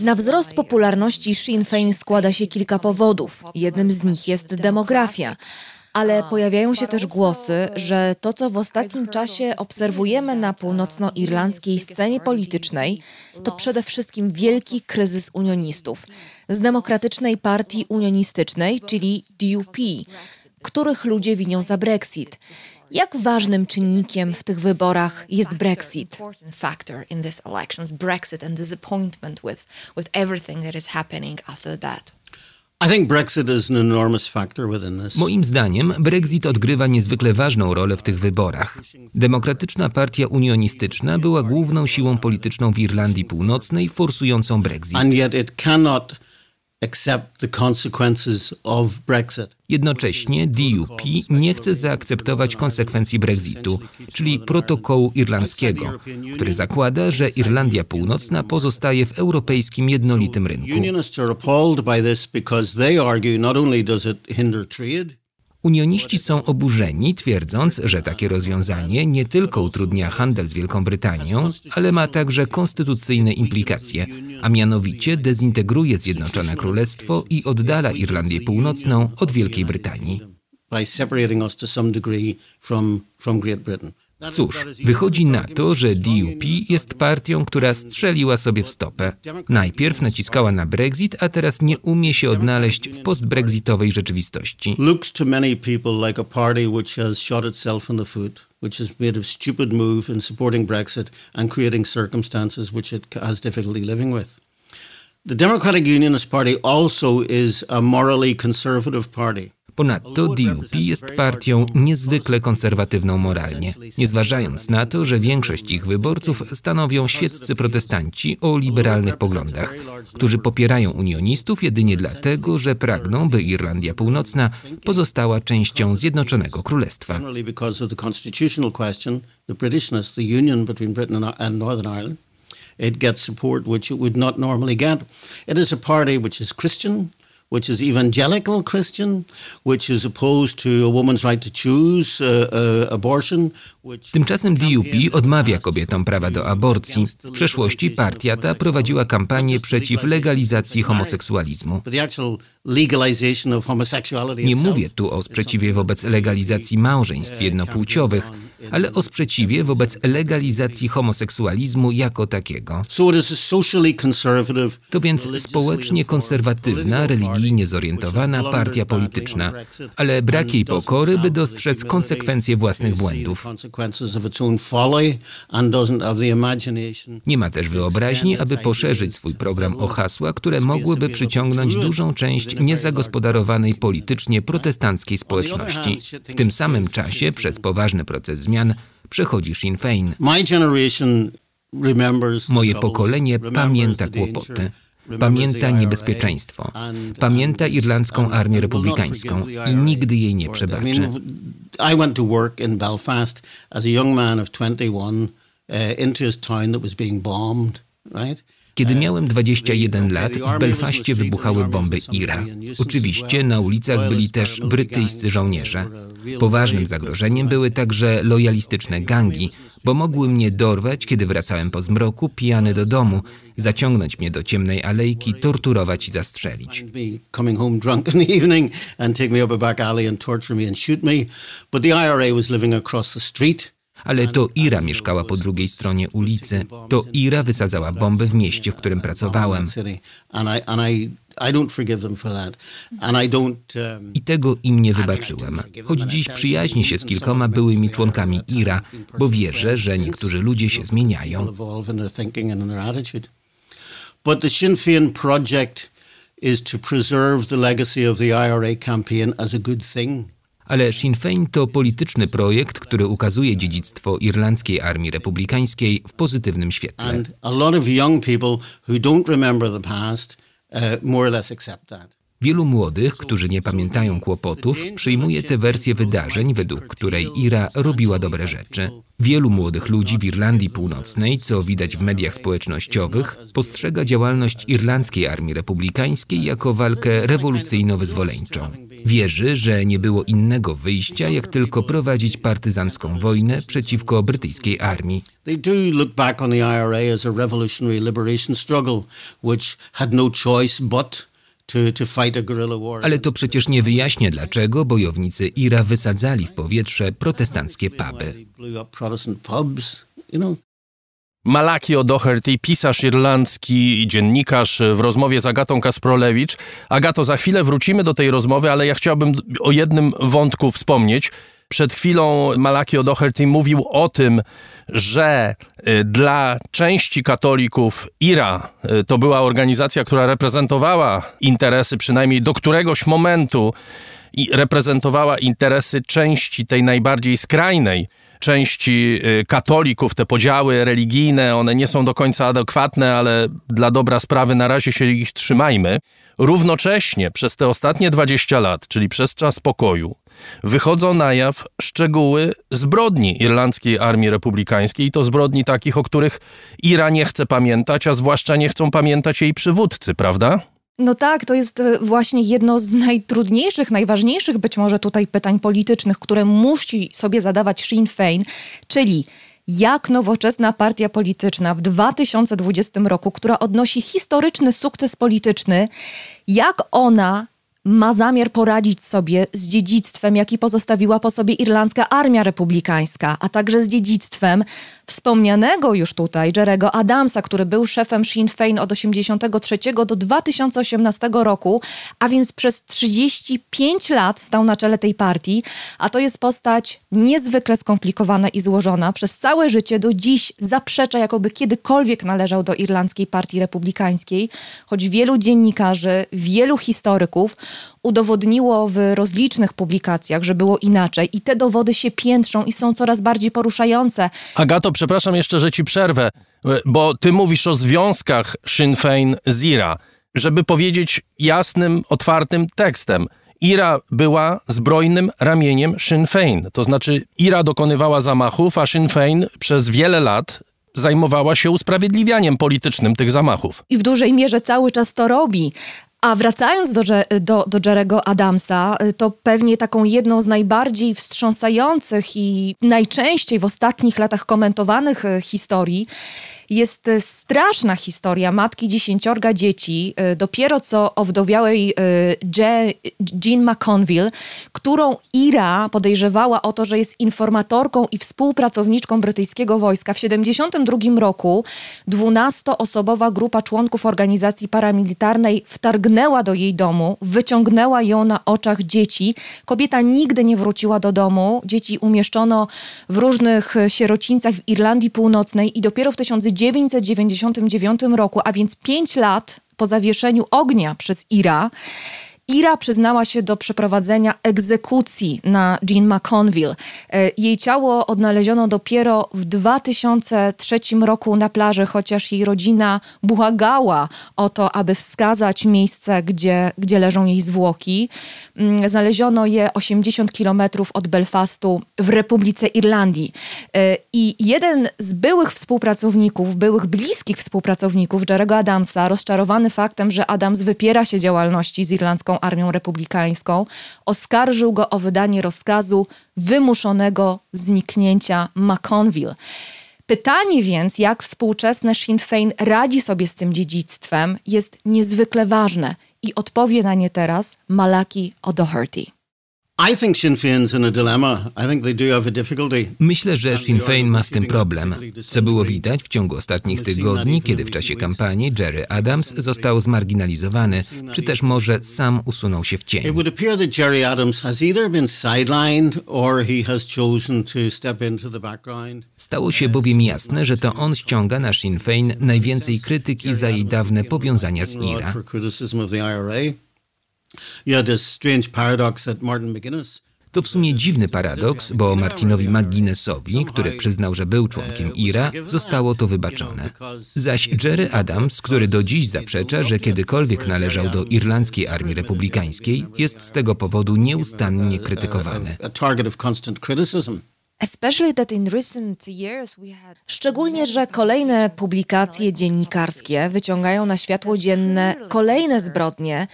na wzrost popularności Sinn Féin składa się kilka powodów. Jednym z nich jest demografia. Ale pojawiają się też głosy, że to, co w ostatnim czasie obserwujemy na północnoirlandzkiej scenie politycznej, to przede wszystkim wielki kryzys unionistów z Demokratycznej Partii Unionistycznej, czyli DUP, których ludzie winią za Brexit. Jak ważnym czynnikiem w tych wyborach jest Brexit? Moim zdaniem Brexit odgrywa niezwykle ważną rolę w tych wyborach. Demokratyczna Partia Unionistyczna była główną siłą polityczną w Irlandii Północnej forsującą Brexit. Jednocześnie DUP nie chce zaakceptować konsekwencji Brexitu, czyli protokołu irlandzkiego, który zakłada, że Irlandia Północna pozostaje w europejskim jednolitym rynku. Unioniści są oburzeni, twierdząc, że takie rozwiązanie nie tylko utrudnia handel z Wielką Brytanią, ale ma także konstytucyjne implikacje, a mianowicie dezintegruje Zjednoczone Królestwo i oddala Irlandię Północną od Wielkiej Brytanii. Cóż, wychodzi na to, że DUP jest partią, która strzeliła sobie w stopę. Najpierw naciskała na Brexit, a teraz nie umie się odnaleźć w postbrexitowej rzeczywistości. Which has made a stupid move in supporting Brexit and creating circumstances which it has difficulty living with. The Democratic Unionist Party also is a morally conservative party. Ponadto DUP jest partią niezwykle konserwatywną moralnie, nie zważając na to, że większość ich wyborców stanowią świeccy protestanci o liberalnych poglądach, którzy popierają unionistów jedynie dlatego, że pragną, by Irlandia Północna pozostała częścią Zjednoczonego Królestwa. It gets support which it would not normally get. It is a party which is Christian, which is evangelical Christian, which is opposed to a woman's right to choose uh, uh, abortion. Tymczasem DUP odmawia kobietom prawa do aborcji. W przeszłości partia ta prowadziła kampanię przeciw legalizacji homoseksualizmu. Nie mówię tu o sprzeciwie wobec legalizacji małżeństw jednopłciowych, ale o sprzeciwie wobec legalizacji homoseksualizmu jako takiego. To więc społecznie konserwatywna, religijnie zorientowana partia polityczna, ale brak jej pokory, by dostrzec konsekwencje własnych błędów. Nie ma też wyobraźni, aby poszerzyć swój program o hasła, które mogłyby przyciągnąć dużą część niezagospodarowanej politycznie protestanckiej społeczności. W tym samym czasie, przez poważny proces zmian, przechodzi Sinn Féin. Moje pokolenie pamięta kłopoty. Pamięta niebezpieczeństwo. Pamięta irlandzką armię republikańską i nigdy jej nie przebaczy. I went to work in Belfast as a young man of 21 uh, into his town that was being bombed, right? Kiedy miałem 21 lat, w Belfaście wybuchały bomby IRA. Oczywiście na ulicach byli też brytyjscy żołnierze. Poważnym zagrożeniem były także lojalistyczne gangi, bo mogły mnie dorwać, kiedy wracałem po zmroku, pijany do domu, zaciągnąć mnie do ciemnej alejki, torturować i zastrzelić. Ale to Ira mieszkała po drugiej stronie ulicy. To Ira wysadzała bomby w mieście, w którym pracowałem. I tego im nie wybaczyłem. Choć dziś przyjaźnię się z kilkoma byłymi członkami IRA, bo wierzę, że niektórzy ludzie się zmieniają. But the Sinn Féin project is to preserve the legacy of the IRA campaign as a good thing ale Sinn Féin to polityczny projekt, który ukazuje dziedzictwo irlandzkiej armii republikańskiej w pozytywnym świetle. And a lot of young people who don't remember the past uh, more or less accept that. Wielu młodych, którzy nie pamiętają kłopotów, przyjmuje tę wersję wydarzeń, według której Ira robiła dobre rzeczy. Wielu młodych ludzi w Irlandii Północnej, co widać w mediach społecznościowych, postrzega działalność irlandzkiej armii republikańskiej jako walkę rewolucyjno-wyzwoleńczą. Wierzy, że nie było innego wyjścia, jak tylko prowadzić partyzancką wojnę przeciwko brytyjskiej armii. IRA struggle, ale to przecież nie wyjaśnia, dlaczego bojownicy IRA wysadzali w powietrze protestanckie puby. Malaki O'Doherty, pisarz irlandzki i dziennikarz w rozmowie z Agatą Kasprolewicz. Agato, za chwilę wrócimy do tej rozmowy, ale ja chciałbym o jednym wątku wspomnieć. Przed chwilą Malaki O'Doherty mówił o tym, że y, dla części katolików IRA y, to była organizacja, która reprezentowała interesy, przynajmniej do któregoś momentu, i reprezentowała interesy części tej najbardziej skrajnej części y, katolików, te podziały religijne, one nie są do końca adekwatne, ale dla dobra sprawy na razie się ich trzymajmy. Równocześnie przez te ostatnie 20 lat, czyli przez czas pokoju, wychodzą na jaw szczegóły zbrodni irlandzkiej armii republikańskiej i to zbrodni takich, o których Ira nie chce pamiętać, a zwłaszcza nie chcą pamiętać jej przywódcy, prawda? No tak, to jest e, właśnie jedno z najtrudniejszych, najważniejszych być może tutaj pytań politycznych, które musi sobie zadawać Sinn Féin, czyli jak nowoczesna partia polityczna w 2020 roku, która odnosi historyczny sukces polityczny, jak ona ma zamiar poradzić sobie z dziedzictwem, jaki pozostawiła po sobie irlandzka armia republikańska, a także z dziedzictwem wspomnianego już tutaj Jerego Adamsa, który był szefem Sinn Féin od 1983 do 2018 roku, a więc przez 35 lat stał na czele tej partii, a to jest postać niezwykle skomplikowana i złożona. Przez całe życie do dziś zaprzecza, jakoby kiedykolwiek należał do irlandzkiej partii republikańskiej, choć wielu dziennikarzy, wielu historyków udowodniło w rozlicznych publikacjach, że było inaczej i te dowody się piętrzą i są coraz bardziej poruszające. Agato, przepraszam jeszcze, że ci przerwę, bo ty mówisz o związkach Sinn Féin z IRA. Żeby powiedzieć jasnym, otwartym tekstem, IRA była zbrojnym ramieniem Sinn Féin. To znaczy IRA dokonywała zamachów, a Sinn Féin przez wiele lat zajmowała się usprawiedliwianiem politycznym tych zamachów. I w dużej mierze cały czas to robi. A wracając do, do, do Jerego Adamsa, to pewnie taką jedną z najbardziej wstrząsających i najczęściej w ostatnich latach komentowanych e, historii jest e, straszna historia matki dziesięciorga dzieci, e, dopiero co owdowiałej e, Jean McConville, którą Ira podejrzewała o to, że jest informatorką i współpracowniczką brytyjskiego wojska. W 1972 roku 12-osobowa grupa członków organizacji paramilitarnej wtargnęła do jej domu, wyciągnęła ją na oczach dzieci. Kobieta nigdy nie wróciła do domu. Dzieci umieszczono w różnych sierocińcach w Irlandii Północnej i dopiero w 1900 1999 roku, a więc 5 lat po zawieszeniu ognia przez Ira, Ira przyznała się do przeprowadzenia egzekucji na Jean McConville. E, jej ciało odnaleziono dopiero w 2003 roku na plaży, chociaż jej rodzina błagała o to, aby wskazać miejsce, gdzie, gdzie leżą jej zwłoki. Mm, znaleziono je 80 kilometrów od Belfastu w Republice Irlandii. E, I jeden z byłych współpracowników, byłych bliskich współpracowników Jerego Adamsa, rozczarowany faktem, że Adams wypiera się działalności z irlandzką Armią Republikańską, oskarżył go o wydanie rozkazu wymuszonego zniknięcia McConville. Pytanie więc, jak współczesne Sinn Féin radzi sobie z tym dziedzictwem, jest niezwykle ważne i odpowie na nie teraz Malaki O'Doherty. Myślę, że Sinn Féin ma z tym problem, co było widać w ciągu ostatnich tygodni, kiedy w czasie kampanii Jerry Adams został zmarginalizowany, czy też może sam usunął się w cień. Stało się bowiem jasne, że to on ściąga na Sinn Féin najwięcej krytyki za jej dawne powiązania z IRA. To w sumie dziwny paradoks, bo Martinowi McGuinnessowi, który przyznał, że był członkiem IRA, zostało to wybaczone. Zaś Jerry Adams, który do dziś zaprzecza, że kiedykolwiek należał do irlandzkiej armii republikańskiej, jest z tego powodu nieustannie krytykowany. Szczególnie, że kolejne publikacje dziennikarskie wyciągają na światło dzienne kolejne zbrodnie,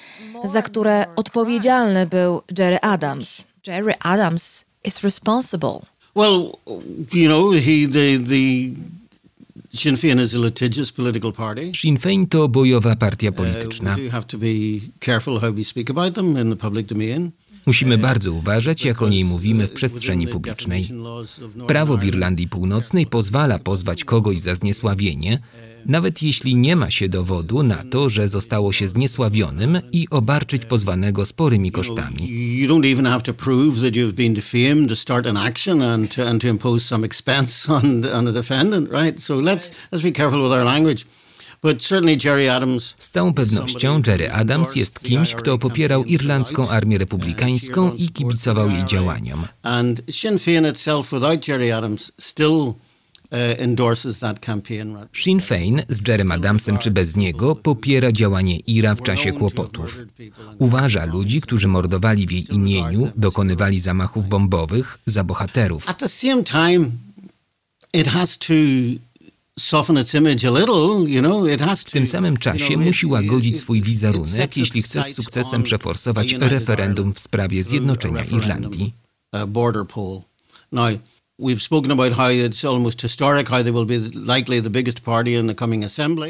za które odpowiedzialny był Jerry Adams. Jerry Adams is responsible. Well, you know, he, the, the Sinn Féin is a litigious political party. Sinn Féin to bojowa partia polityczna. Uh, we do have to be careful how we speak about them in the public domain. Musimy bardzo uważać, jak o niej mówimy w przestrzeni publicznej. Prawo w Irlandii Północnej pozwala pozwać kogoś za zniesławienie, nawet jeśli nie ma się dowodu na to, że zostało się zniesławionym i obarczyć pozwanego sporymi kosztami. Z całą pewnością Jerry Adams jest kimś, kto popierał irlandzką armię republikańską i kibicował jej działaniom. Sinn still uh, z Jerem Adamsem czy bez niego popiera działanie IRA w czasie kłopotów. Uważa ludzi, którzy mordowali w jej imieniu, dokonywali zamachów bombowych za bohaterów. At the same time, it has to W tym samym czasie musi łagodzić swój wizerunek, jeśli chce z sukcesem przeforsować referendum w sprawie zjednoczenia Irlandii. uh.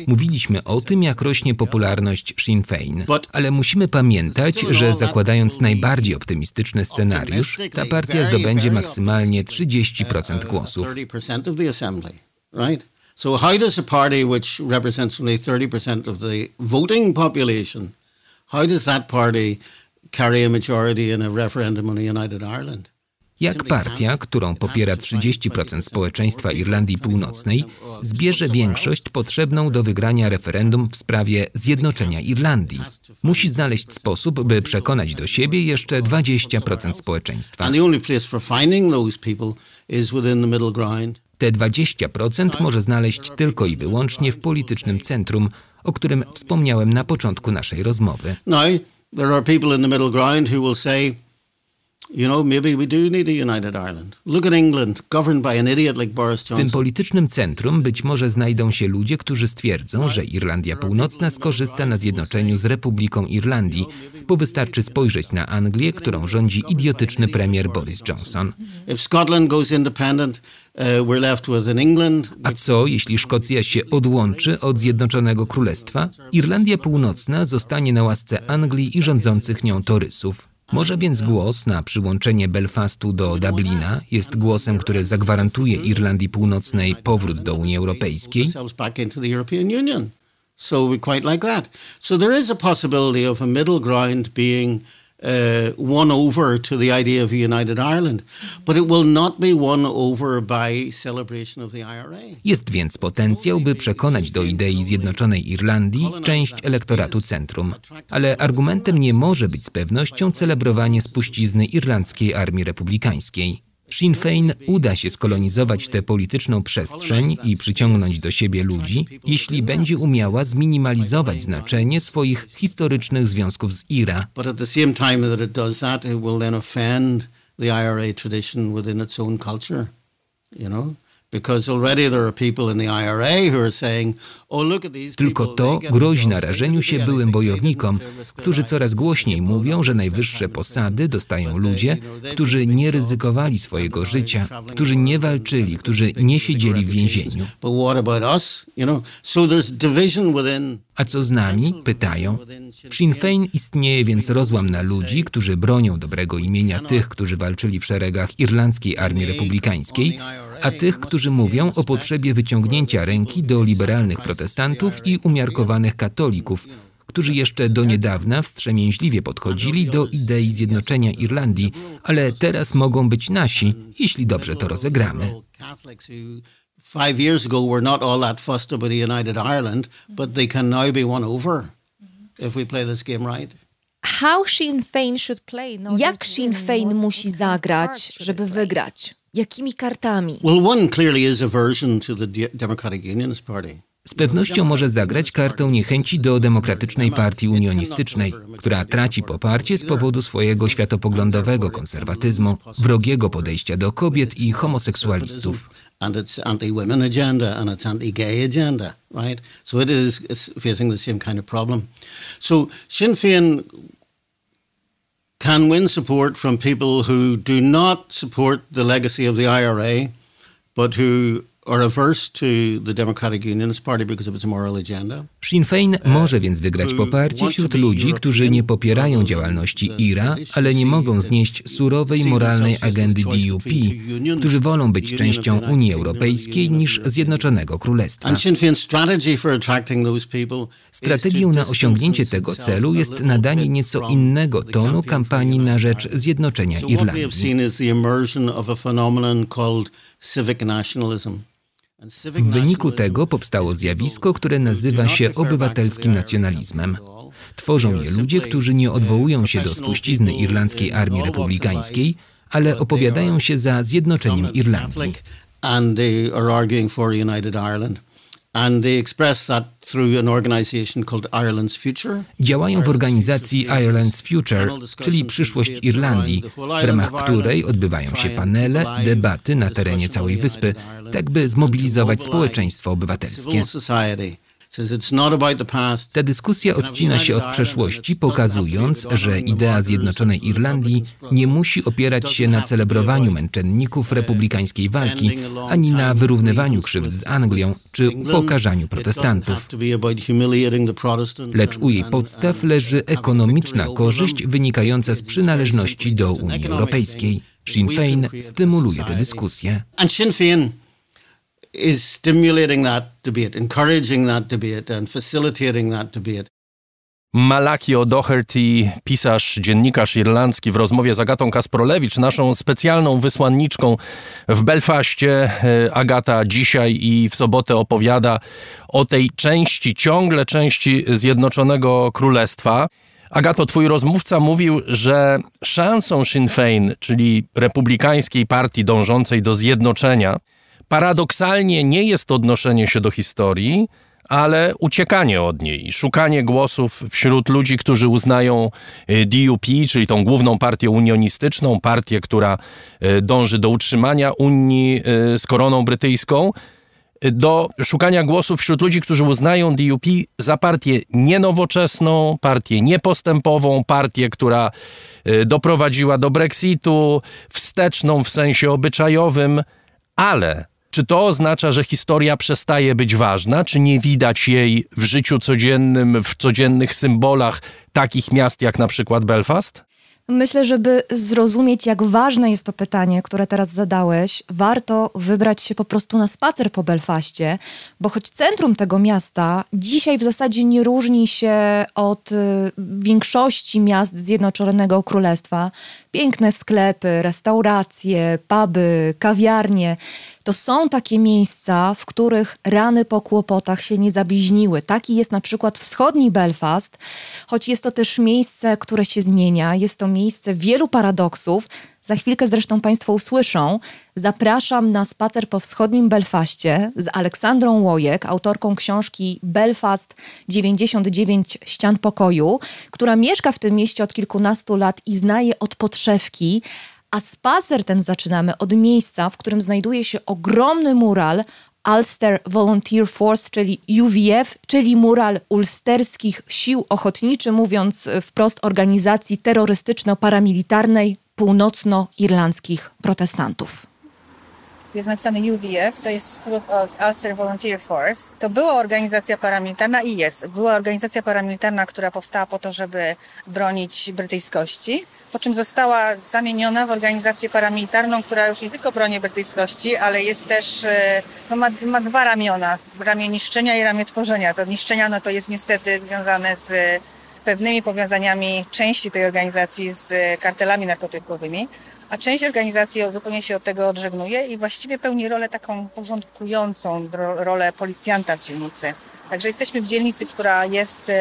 Mówiliśmy o tym, jak rośnie popularność Sinn But- ale musimy pamiętać, że zakładając najbardziej optymistyczny scenariusz, ta partia zdobędzie maksymalnie 30% głosów. 30% of the assembly, right? So how does a party which represents only 30% of the voting population, how does that party carry a majority in a referendum on a United Ireland? Jak partia, którą popiera 30% społeczeństwa Irlandii Północnej, zbierze większość potrzebną do wygrania referendum w sprawie zjednoczenia Irlandii? Musi znaleźć sposób, by przekonać do siebie jeszcze 20% społeczeństwa. Te 20% może znaleźć tylko i wyłącznie w politycznym centrum, o którym wspomniałem na początku naszej rozmowy. Now, there are people in the middle ground who will say, W tym politycznym centrum być może znajdą się ludzie, którzy stwierdzą, że Irlandia Północna skorzysta na zjednoczeniu z Republiką Irlandii, bo wystarczy spojrzeć na Anglię, którą rządzi idiotyczny premier Boris Johnson. A co, jeśli Szkocja się odłączy od Zjednoczonego Królestwa? Irlandia Północna zostanie na łasce Anglii i rządzących nią torysów. Może więc głos na przyłączenie Belfastu do Dublina jest głosem, który zagwarantuje Irlandii Północnej powrót do Unii Europejskiej? So quite like that. So there is a possibility of a middle ground being uh, won over to the idea of a united Ireland, but it will not be won over by celebration of the IRA. Jest więc potencjał, by przekonać do idei zjednoczonej Irlandii część elektoratu centrum. Ale argumentem nie może być z pewnością celebrowanie spuścizny irlandzkiej armii republikańskiej. Sinn Féin uda się skolonizować tę polityczną przestrzeń i przyciągnąć do siebie ludzi, jeśli będzie umiała zminimalizować znaczenie swoich historycznych związków z IRA. You know? Tylko to grozi narażeniu się byłym bojownikom, którzy coraz głośniej mówią, że najwyższe posady dostają ludzie, którzy nie ryzykowali swojego życia, którzy nie walczyli, którzy nie siedzieli w więzieniu. A co z nami? Pytają. W Sinn Féin istnieje więc rozłam na ludzi, którzy bronią dobrego imienia tych, którzy walczyli w szeregach irlandzkiej armii republikańskiej, a tych, którzy mówią o potrzebie wyciągnięcia ręki do liberalnych protestantów i umiarkowanych katolików, którzy jeszcze do niedawna wstrzemięźliwie podchodzili do idei zjednoczenia Irlandii, ale teraz mogą być nasi, jeśli dobrze to rozegramy. Catholics who five years ago were not all that fussed about a united Ireland, but they can now be won over if we play this game right. How Sinn Féin should play? No, Jak Sinn Féin musi zagrać, żeby wygrać? Jakimi kartami? Well, one clearly is aversion to the De- Democratic Unionist Party. Z pewnością może zagrać kartę niechęci do Demokratycznej Partii Unionistycznej, która traci poparcie z powodu swojego światopoglądowego konserwatyzmu, wrogiego podejścia do kobiet i homoseksualistów. And can win support from people who do not support the legacy of the IRA, but who Sinn Féin może więc wygrać poparcie wśród ludzi, którzy nie popierają działalności IRA, ale nie mogą znieść surowej moralnej agendy DUP, którzy wolą być częścią Unii Europejskiej niż Zjednoczonego Królestwa. Strategią na osiągnięcie tego celu jest nadanie nieco innego tonu kampanii na rzecz zjednoczenia Irlandii. civic nationalism. W wyniku tego powstało is zjawisko, które nazywa się obywatelskim nacjonalizmem. Tworzą je ludzie, którzy nie odwołują się do spuścizny Irlandzkiej Armii Republikańskiej, ale opowiadają się za zjednoczeniem Irlandii. Działają w organizacji Ireland's Future, czyli przyszłość Irlandii, w ramach której odbywają się panele, debaty na terenie całej wyspy, tak by zmobilizować społeczeństwo obywatelskie. Ta dyskusja odcina się od przeszłości, pokazując, że idea zjednoczonej Irlandii nie musi opierać się na celebrowaniu męczenników republikańskiej walki, ani na wyrównywaniu krzywd z Anglią czy upokarzaniu protestantów. Lecz u jej podstaw leży ekonomiczna korzyść wynikająca z przynależności do Unii Europejskiej. Sinn Féin stymuluje tę dyskusję. Is stimulating that debate, encouraging that debate and facilitating that debate. Malaki O'Doherty, pisarz, dziennikarz irlandzki w rozmowie z Agatą Kasprolewicz, naszą specjalną wysłanniczką w Belfaście. E, Agata dzisiaj i w sobotę opowiada o tej części, ciągle części Zjednoczonego Królestwa. Agato, twój rozmówca mówił, że szansą Sinn Féin, czyli republikańskiej partii dążącej do zjednoczenia, paradoksalnie nie jest odnoszenie się do historii, ale uciekanie od niej, szukanie głosów wśród ludzi, którzy uznają y, DUP, czyli tą główną partię unionistyczną, partię, która y, dąży do utrzymania Unii y, z koroną brytyjską, do szukania głosów wśród ludzi, którzy uznają DUP za partię nienowoczesną, partię niepostępową, partię, która doprowadziła do Brexitu, wsteczną w sensie obyczajowym, ale czy to oznacza, że historia przestaje być ważna? Czy nie widać jej w życiu codziennym, w codziennych symbolach takich miast jak na przykład Belfast? Myślę, żeby zrozumieć, jak ważne jest to pytanie, które teraz zadałeś, warto wybrać się po prostu na spacer po Belfaście, bo choć centrum tego miasta dzisiaj w zasadzie nie różni się od y, większości miast Zjednoczonego Królestwa, piękne sklepy, restauracje, puby, kawiarnie, to są takie miejsca, w których rany po kłopotach się nie zabliźniły. Taki jest na przykład wschodni Belfast, choć jest to też miejsce, które się zmienia. Jest to miejsce wielu paradoksów. Za chwilkę zresztą Państwo usłyszą. Zapraszam na spacer po wschodnim Belfaście z Aleksandrą Łojek, autorką książki Belfast 99 ścian pokoju, która mieszka w tym mieście od kilkunastu lat i zna je od podszewki. A spacer ten zaczynamy od miejsca, w którym znajduje się ogromny mural Ulster Volunteer Force, czyli UVF, czyli mural ulsterskich sił ochotniczych, mówiąc wprost organizacji terrorystyczno-paramilitarnej północnoirlandzkich protestantów jest napisane UVF, to jest School of Ulster Volunteer Force. To była organizacja paramilitarna i jest. Była organizacja paramilitarna, która powstała po to, żeby bronić brytyjskości, po czym została zamieniona w organizację paramilitarną, która już nie tylko broni brytyjskości, ale jest też, no ma, ma dwa ramiona, ramię niszczenia i ramię tworzenia. To niszczenia no to jest niestety związane z pewnymi powiązaniami części tej organizacji z kartelami narkotykowymi, a część organizacji zupełnie się od tego odżegnuje i właściwie pełni rolę taką porządkującą, rolę policjanta w dzielnicy. Także jesteśmy w dzielnicy, która jest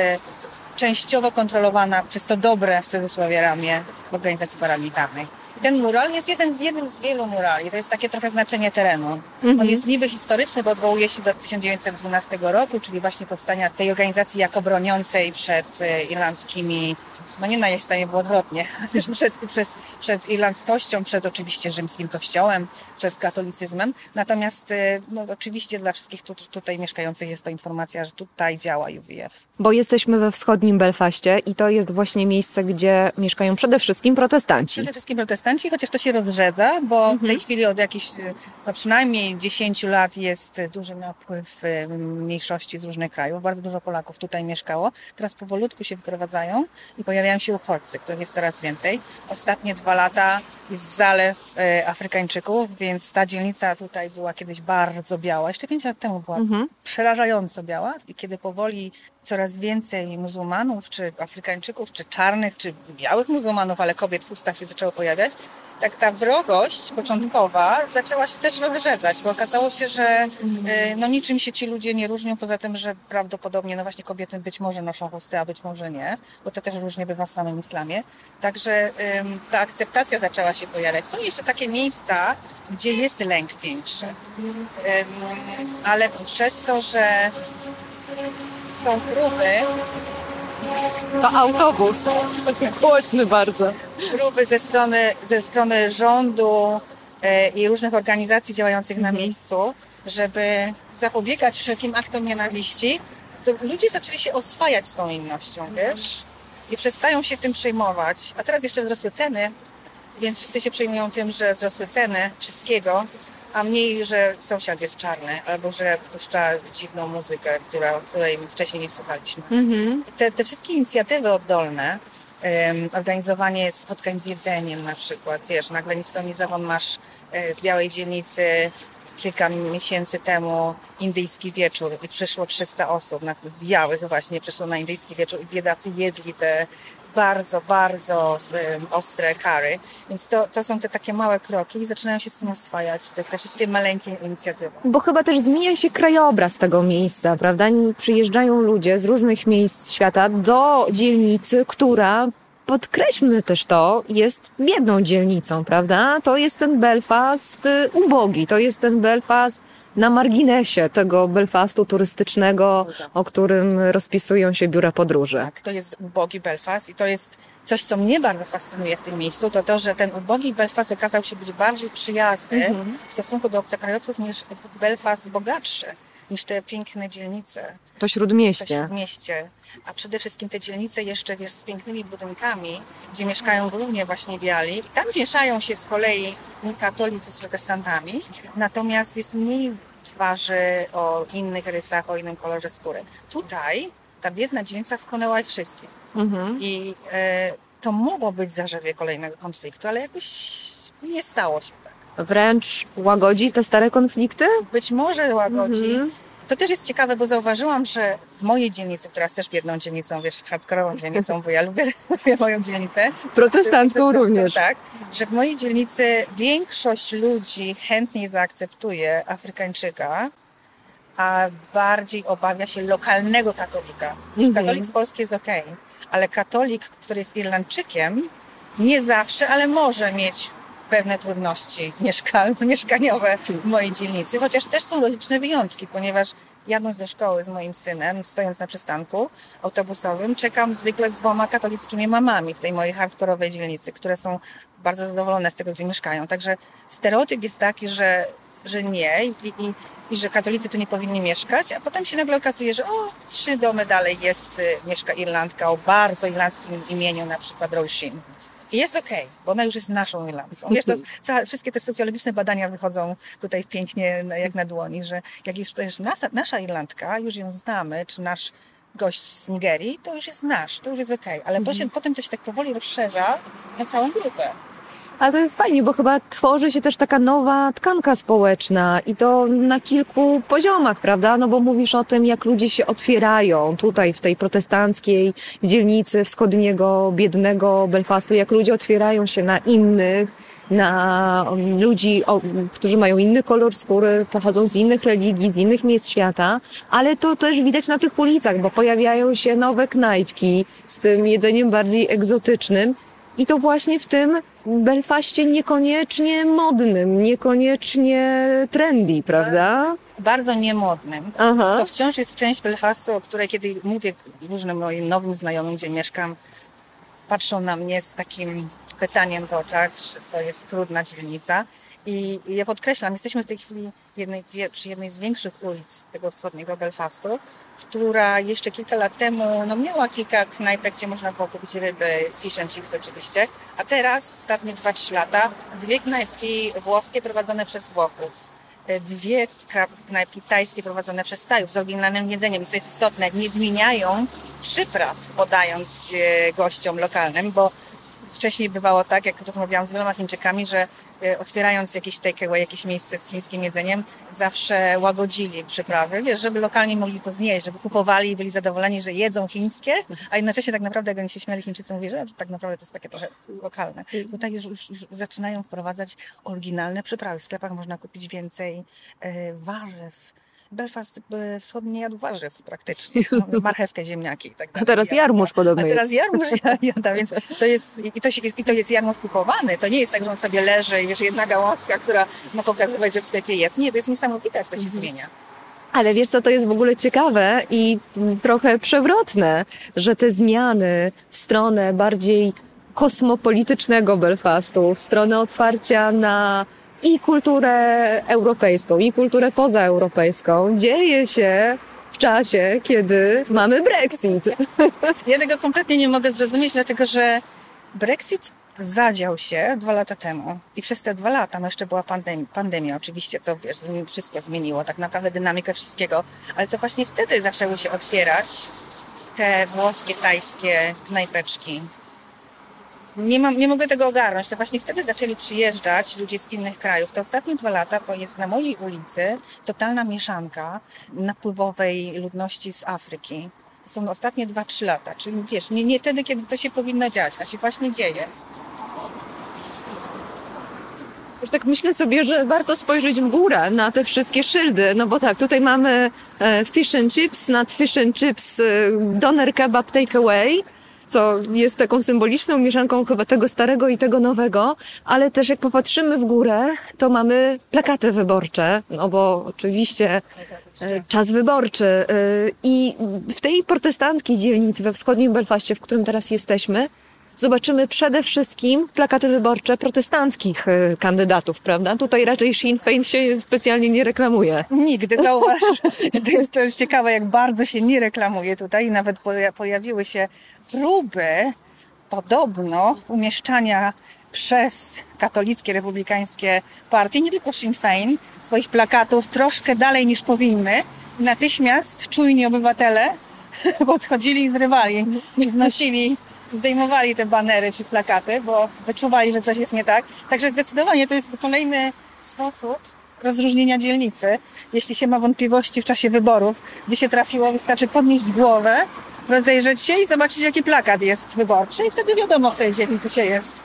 częściowo kontrolowana przez to dobre, w cudzysłowie, ramię organizacji paramilitarnej. I ten mural jest jeden z, jednym z wielu murali. To jest takie trochę znaczenie terenu. Mhm. On jest niby historyczny, bo odwołuje się do 1912 roku, czyli właśnie powstania tej organizacji jako broniącej przed irlandzkimi no nie na jej stanie było odwrotnie, przed, przed, przed irlandzkością, przed oczywiście rzymskim kościołem, przed katolicyzmem. Natomiast no, oczywiście dla wszystkich tu, tutaj mieszkających jest to informacja, że tutaj działa UWF. Bo jesteśmy we wschodnim Belfaście i to jest właśnie miejsce, gdzie mieszkają przede wszystkim protestanci. Przede wszystkim protestanci chociaż to się rozrzedza, bo w tej chwili od jakichś, no przynajmniej 10 lat jest duży napływ y, mniejszości z różnych krajów. Bardzo dużo Polaków tutaj mieszkało. Teraz powolutku się wyprowadzają i pojawiają się uchodźcy, których jest coraz więcej. Ostatnie dwa lata jest zalew y, Afrykańczyków, więc ta dzielnica tutaj była kiedyś bardzo biała. Jeszcze 5 lat temu była przerażająco biała i kiedy powoli coraz więcej muzułmanów, czy Afrykańczyków, czy czarnych, czy białych muzułmanów, ale kobiet w ustach się zaczęło pojawiać, tak ta wrogość początkowa zaczęła się też rozrzedzać, bo okazało się, że y, no niczym się ci ludzie nie różnią, poza tym, że prawdopodobnie no właśnie kobiety być może noszą chusty, a być może nie, bo to też różnie bywa w samym islamie. Także ym, ta akceptacja zaczęła się pojawiać. Są jeszcze takie miejsca, gdzie jest lęk większy. Ym, ale przez to, że są próby, To autobus. Głośny bardzo. próby ze strony, ze strony rządu e, i różnych organizacji działających na miejscu, żeby zapobiegać wszelkim aktom nienawiści, to ludzie zaczęli się oswajać z tą innością, wiesz? I przestają się tym przejmować. A teraz jeszcze wzrosły ceny, więc wszyscy się przejmują tym, że wzrosły ceny wszystkiego, a mniej, że sąsiad jest czarny, albo że puszcza dziwną muzykę, która, której wcześniej nie słuchaliśmy. Te, te wszystkie inicjatywy oddolne, organizowanie spotkań z jedzeniem na przykład, wiesz, nagle ni stąd ni zowąd masz e, w Białej Dzielnicy kilka miesięcy temu indyjski wieczór i przyszło 300 osób, na, białych właśnie, przyszło na indyjski wieczór i biedacy jedli te bardzo, bardzo ostre kary. Więc to, to są te takie małe kroki i zaczynają się z tym oswajać, te, te wszystkie maleńkie inicjatywy. Bo chyba też zmienia się krajobraz tego miejsca, prawda? Przyjeżdżają ludzie z różnych miejsc świata do dzielnicy, która podkreślmy też to, jest biedną dzielnicą, prawda? To jest ten Belfast y, ubogi, to jest ten Belfast na marginesie tego Belfastu turystycznego, o którym rozpisują się biura podróży. Tak, to jest ubogi Belfast i to jest coś, co mnie bardzo fascynuje w tym miejscu, to to, że ten ubogi Belfast okazał się być bardziej przyjazny w stosunku do obcokrajowców niż Belfast bogatszy, niż te piękne dzielnice. To śródmieście. mieście, a przede wszystkim te dzielnice jeszcze wiesz, z pięknymi budynkami, gdzie mieszkają głównie właśnie biali. I tam mieszają się z kolei katolicy z protestantami, natomiast jest mniej twarzy o innych rysach, o innym kolorze skóry. Tutaj ta biedna dzielnica wchłonęła ich wszystkich. Mhm. I e, to mogło być zarzewie kolejnego konfliktu, ale jakoś nie stało się tak. Wręcz łagodzi te stare konflikty? Być może łagodzi. Mhm. To też jest ciekawe, bo zauważyłam, że w mojej dzielnicy, która jest też biedną dzielnicą, wiesz, hardkorową dzielnicą, bo ja lubię, lubię moją dzielnicę. Protestancką również. Tak, że w mojej dzielnicy większość ludzi chętniej zaakceptuje Afrykańczyka, a bardziej obawia się lokalnego katolika. Mhm. Katolik z Polski jest okej, ale katolik, który jest Irlandczykiem, nie zawsze, ale może mieć pewne trudności mieszkalne, mieszkaniowe w mojej dzielnicy, chociaż też są rozliczne wyjątki, ponieważ jadąc do szkoły z moim synem, stojąc na przystanku autobusowym, czekam zwykle z dwoma katolickimi mamami w tej mojej hardkorowej dzielnicy, które są bardzo zadowolone z tego, gdzie mieszkają. Także stereotyp jest taki, że, że nie i, i, i że katolicy tu nie powinni mieszkać, a potem się nagle okazuje, że o, trzy domy dalej jest, y, mieszka Irlandka o bardzo irlandzkim imieniu, na przykład Roisin. I jest okej, bo ona już jest naszą Irlandką. Wiesz, to, cała, wszystkie te socjologiczne badania wychodzą tutaj pięknie jak na dłoni, że jak już to jest nasza, nasza Irlandka, już ją znamy, czy nasz gość z Nigerii, to już jest nasz, to już jest okej. Ale potem, potem to się tak powoli rozszerza na całą grupę. Ale to jest fajnie, bo chyba tworzy się też taka nowa tkanka społeczna i to na kilku poziomach, prawda? No bo mówisz o tym, jak ludzie się otwierają tutaj w tej protestanckiej dzielnicy wschodniego, biednego Belfastu, jak ludzie otwierają się na innych, na ludzi, którzy mają inny kolor skóry, pochodzą z innych religii, z innych miejsc świata, ale to też widać na tych ulicach, bo pojawiają się nowe knajpki z tym jedzeniem bardziej egzotycznym i to właśnie w tym Belfaście niekoniecznie modnym, niekoniecznie trendy, prawda? Bardzo niemodnym. Aha. To wciąż jest część Belfastu, o której kiedy mówię różnym moim nowym znajomym, gdzie mieszkam, patrzą na mnie z takim pytaniem w oczach, że to jest trudna dzielnica. I ja podkreślam, jesteśmy w tej chwili jednej, dwie, przy jednej z większych ulic tego wschodniego Belfastu, która jeszcze kilka lat temu no, miała kilka knajpek, gdzie można było kupić ryby, fish and chips oczywiście, a teraz, ostatnie 2-3 lata, dwie knajpki włoskie prowadzone przez Włochów dwie knajpki tajskie prowadzone przez Tajów z oryginalnym jedzeniem. I co jest istotne, nie zmieniają przypraw podając gościom lokalnym, bo wcześniej bywało tak, jak rozmawiałam z wieloma Chińczykami, że e, otwierając jakieś takeaway, jakieś miejsce z chińskim jedzeniem, zawsze łagodzili przyprawy, wiesz, żeby lokalni mogli to znieść, żeby kupowali i byli zadowoleni, że jedzą chińskie, a jednocześnie tak naprawdę, jak oni się śmiali, Chińczycy mówili, że tak naprawdę to jest takie trochę lokalne. Tutaj już, już, już zaczynają wprowadzać oryginalne przyprawy. W sklepach można kupić więcej e, warzyw, Belfast e, wschodni nie jadł warzyw praktycznie. Marchewkę, ziemniaki i tak dalej. A teraz jarmuż podobny A teraz jarmuż jada, więc to jest, i to, się, i to jest jarmuż kupowany. To nie jest tak, że on sobie leży i wiesz, jedna gałązka, która ma pokazywać, że w sklepie jest. Nie, to jest niesamowite, jak to się mhm. zmienia. Ale wiesz co, to jest w ogóle ciekawe i trochę przewrotne, że te zmiany w stronę bardziej kosmopolitycznego Belfastu, w stronę otwarcia na i kulturę europejską, i kulturę pozaeuropejską dzieje się w czasie, kiedy mamy Brexit. Ja tego kompletnie nie mogę zrozumieć, dlatego że Brexit zadział się dwa lata temu i przez te dwa lata, no jeszcze była pandemia, pandemia oczywiście, co wiesz, wszystko zmieniło, tak naprawdę dynamikę wszystkiego, ale to właśnie wtedy zaczęły się otwierać te włoskie, tajskie knajpeczki, nie, mam, nie mogę tego ogarnąć. To właśnie wtedy zaczęli przyjeżdżać ludzie z innych krajów. Te ostatnie dwa lata to jest na mojej ulicy totalna mieszanka napływowej ludności z Afryki. To są ostatnie dwa, trzy lata. Czyli wiesz, nie, nie wtedy, kiedy to się powinno dziać, a się właśnie dzieje. Już tak myślę sobie, że warto spojrzeć w górę na te wszystkie szyldy, no bo tak, tutaj mamy e, fish and chips, nad fish and chips e, doner kebab takeaway, co jest taką symboliczną mieszanką chyba tego starego i tego nowego, ale też jak popatrzymy w górę, to mamy plakaty wyborcze, no bo oczywiście e, czas wyborczy. E, I w tej protestanckiej dzielnicy we wschodnim Belfaście, w którym teraz jesteśmy, zobaczymy przede wszystkim plakaty wyborcze protestanckich e, kandydatów, prawda? Tutaj raczej Sinn Féin się specjalnie nie reklamuje. Nigdy, zauważ. to, jest, to jest ciekawe, jak bardzo się nie reklamuje tutaj. Nawet pojawiły się próby podobno umieszczania przez katolickie, republikańskie partie, nie tylko Sinn Féin, swoich plakatów troszkę dalej niż powinny. Natychmiast czujni obywatele podchodzili i zrywali, znosili zdejmowali te banery czy plakaty, bo wyczuwali, że coś jest nie tak. Także zdecydowanie to jest kolejny sposób rozróżnienia dzielnicy. Jeśli się ma wątpliwości w czasie wyborów, gdzie się trafiło, wystarczy podnieść głowę, rozejrzeć się i zobaczyć, jaki plakat jest wyborczy i wtedy wiadomo, w tej dzielnicy się jest.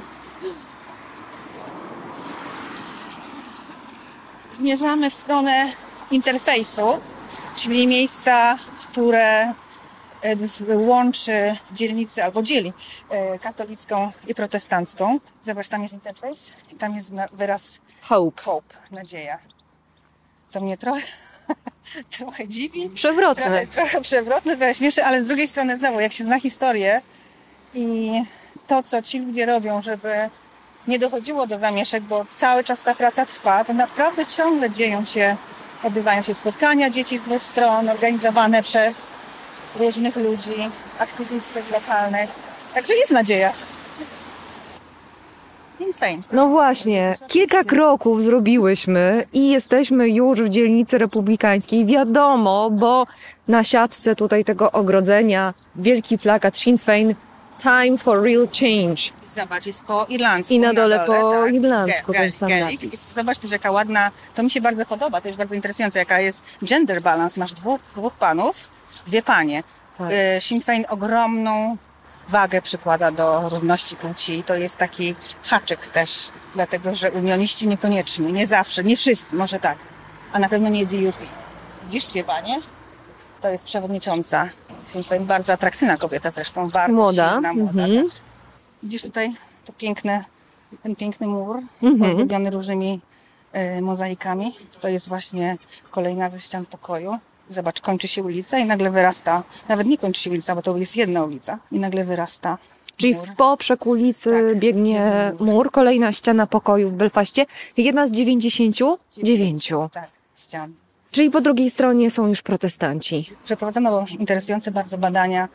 Zmierzamy w stronę interfejsu, czyli miejsca, które łączy dzielnicę albo dzieli e, katolicką i protestancką. Zobacz, tam jest interfejs i tam jest wyraz hope, hope nadzieja. Co mnie trochę, trochę dziwi. Przewrotne. Trochę, trochę przewrotne, trochę śmieszy, ale z drugiej strony znowu, jak się zna historię i to, co ci ludzie robią, żeby nie dochodziło do zamieszek, bo cały czas ta praca trwa, to naprawdę ciągle dzieją się, odbywają się spotkania dzieci z dwóch stron, organizowane przez różnych ludzi, aktywistów lokalnych. Także jest nadzieja. Insane. No właśnie, kilka kroków zrobiłyśmy i jesteśmy już w dzielnicy republikańskiej. Wiadomo, bo na siatce tutaj tego ogrodzenia wielki plakat Sinn Féin Time for Real Change. Zobacz, jest po irlandzku. I na dole, na dole po tak. irlandzku ten sam napis. Zobacz też, jaka ładna, to mi się bardzo podoba, to jest bardzo interesujące, jaka jest gender balance. Masz dwóch, dwóch panów, dwie panie. Tak. Y, Sinn Féin ogromną wagę przykłada do równości płci. To jest taki haczyk też, dlatego że unioniści niekoniecznie, nie zawsze, nie wszyscy, może tak, a na pewno nie DUP. Widzisz dwie panie? To jest przewodnicząca. Sinn Féin bardzo atrakcyjna kobieta zresztą, bardzo młoda. silna, młoda. Mhm. Tak. Widzisz tutaj to piękne, ten piękny mur, mhm. ozdobiony różnymi y, mozaikami. To jest właśnie kolejna ze ścian pokoju. Zobacz, kończy się ulica i nagle wyrasta, nawet nie kończy się ulica, bo to jest jedna ulica, i nagle wyrasta Czyli w poprzek ulicy Tak, biegnie mur, kolejna ściana pokoju w Belfaście, jedna z 99. Tak, ścian. Czyli po drugiej stronie są już protestanci. Przeprowadzono interesujące bardzo badania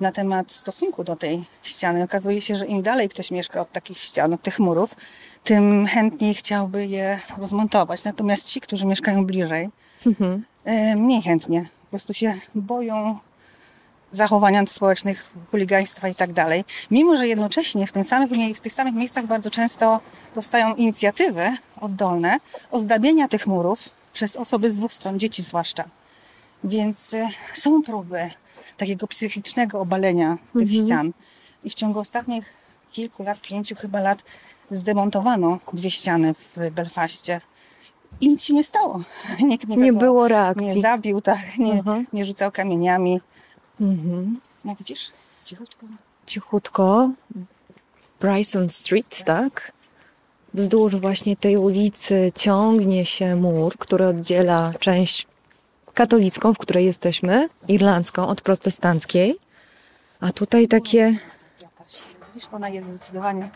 na temat stosunku do tej ściany. Okazuje się, że im dalej ktoś mieszka od takich ścian, od tych murów, tym chętniej chciałby je rozmontować. Natomiast ci, którzy mieszkają bliżej, Mhm. E, mniej chętnie. Po prostu się boją zachowań społecznych, chuligaństwa i tak dalej. Mimo, że jednocześnie w, tym w tych samych miejscach bardzo często powstają inicjatywy oddolne ozdabiania tych murów przez osoby z dwóch stron, dzieci zwłaszcza. Więc e, są próby takiego psychicznego obalenia tych ścian. I w ciągu ostatnich kilku lat, pięciu chyba lat, zdemontowano dwie ściany w Belfaście. I nic się nie stało. Nikt Nie nikogo było nie reakcji. zabił, tak, nie, Mhm. nie rzucał kamieniami. Mhm. No widzisz? Cichutko. Cichutko. Bryson Street, tak? Wzdłuż właśnie tej ulicy ciągnie się mur, który oddziela część katolicką, w której jesteśmy, irlandzką, od protestanckiej. A tutaj takie, Jakaś. Widzisz, ona jest zdecydowanie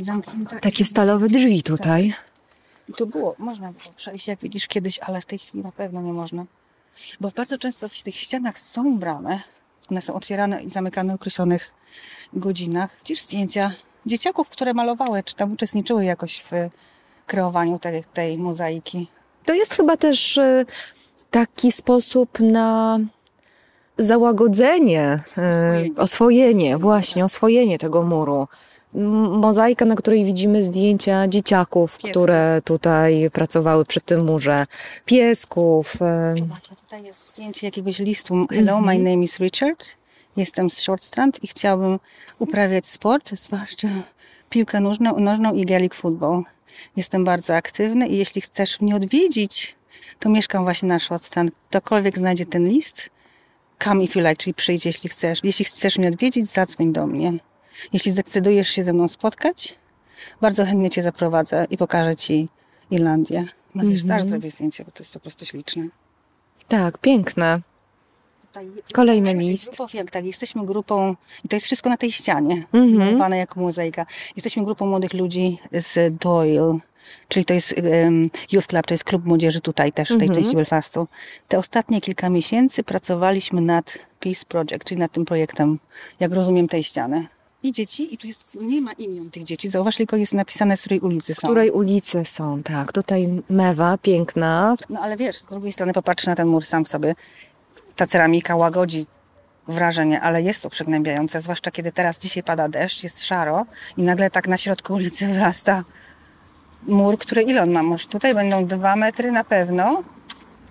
zamknięta. takie stalowe drzwi tutaj. I tu było, można było przejść, jak widzisz, kiedyś, ale w tej chwili na pewno nie można. Bo bardzo często w tych ścianach są bramy. One są otwierane i zamykane w określonych godzinach. Widzisz zdjęcia dzieciaków, które malowały, czy tam uczestniczyły jakoś w kreowaniu tej, tej mozaiki. To jest chyba też e, taki sposób na załagodzenie, e, Oswojenie. oswojenie, właśnie, oswojenie tego muru. Mozaika, na której widzimy zdjęcia dzieciaków, Piesków. które tutaj pracowały przy tym murze, piesków. e, tutaj jest zdjęcie jakiegoś listu. Hello, Mhm. my name is Richard. Jestem z Short Strand i chciałbym uprawiać sport, zwłaszcza piłkę nożną, nożną i Gaelic football. Jestem bardzo aktywny i jeśli chcesz mnie odwiedzić, to mieszkam właśnie na Short Strand. Ktokolwiek znajdzie ten list, come if you like, czyli przyjdź, jeśli chcesz. Jeśli chcesz mnie odwiedzić, zadzwoń do mnie. Jeśli zdecydujesz się ze mną spotkać, bardzo chętnie cię zaprowadzę i pokażę ci Irlandię. No wiesz, Mhm. zaraz zrobię zdjęcie, bo to jest po prostu śliczne. Tak, piękne. Tutaj Kolejny list. Grupą, jak tak, jesteśmy grupą, i to jest wszystko na tej ścianie, Mhm. malowane jako mozaika. Jesteśmy grupą młodych ludzi z Doyle, czyli to jest um, Youth Club, to jest klub młodzieży tutaj też, w tej Mhm. części Belfastu. Te ostatnie kilka miesięcy pracowaliśmy nad Peace Project, czyli nad tym projektem, jak rozumiem, tej ściany. I dzieci, i tu jest, nie ma imion tych dzieci, zauważ, tylko jest napisane, z której ulicy Z są. której ulicy są, tak. Tutaj mewa, piękna. No ale wiesz, z drugiej strony popatrz na ten mur sam sobie. Ta ceramika łagodzi wrażenie, ale jest to przygnębiające, zwłaszcza kiedy teraz dzisiaj pada deszcz, jest szaro i nagle tak na środku ulicy wyrasta mur, który ile on ma? Może tutaj będą dwa metry na pewno,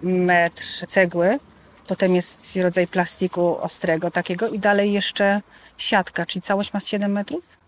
metr cegły, potem jest rodzaj plastiku ostrego takiego i dalej jeszcze siatka, czyli całość ma z 7 metrów?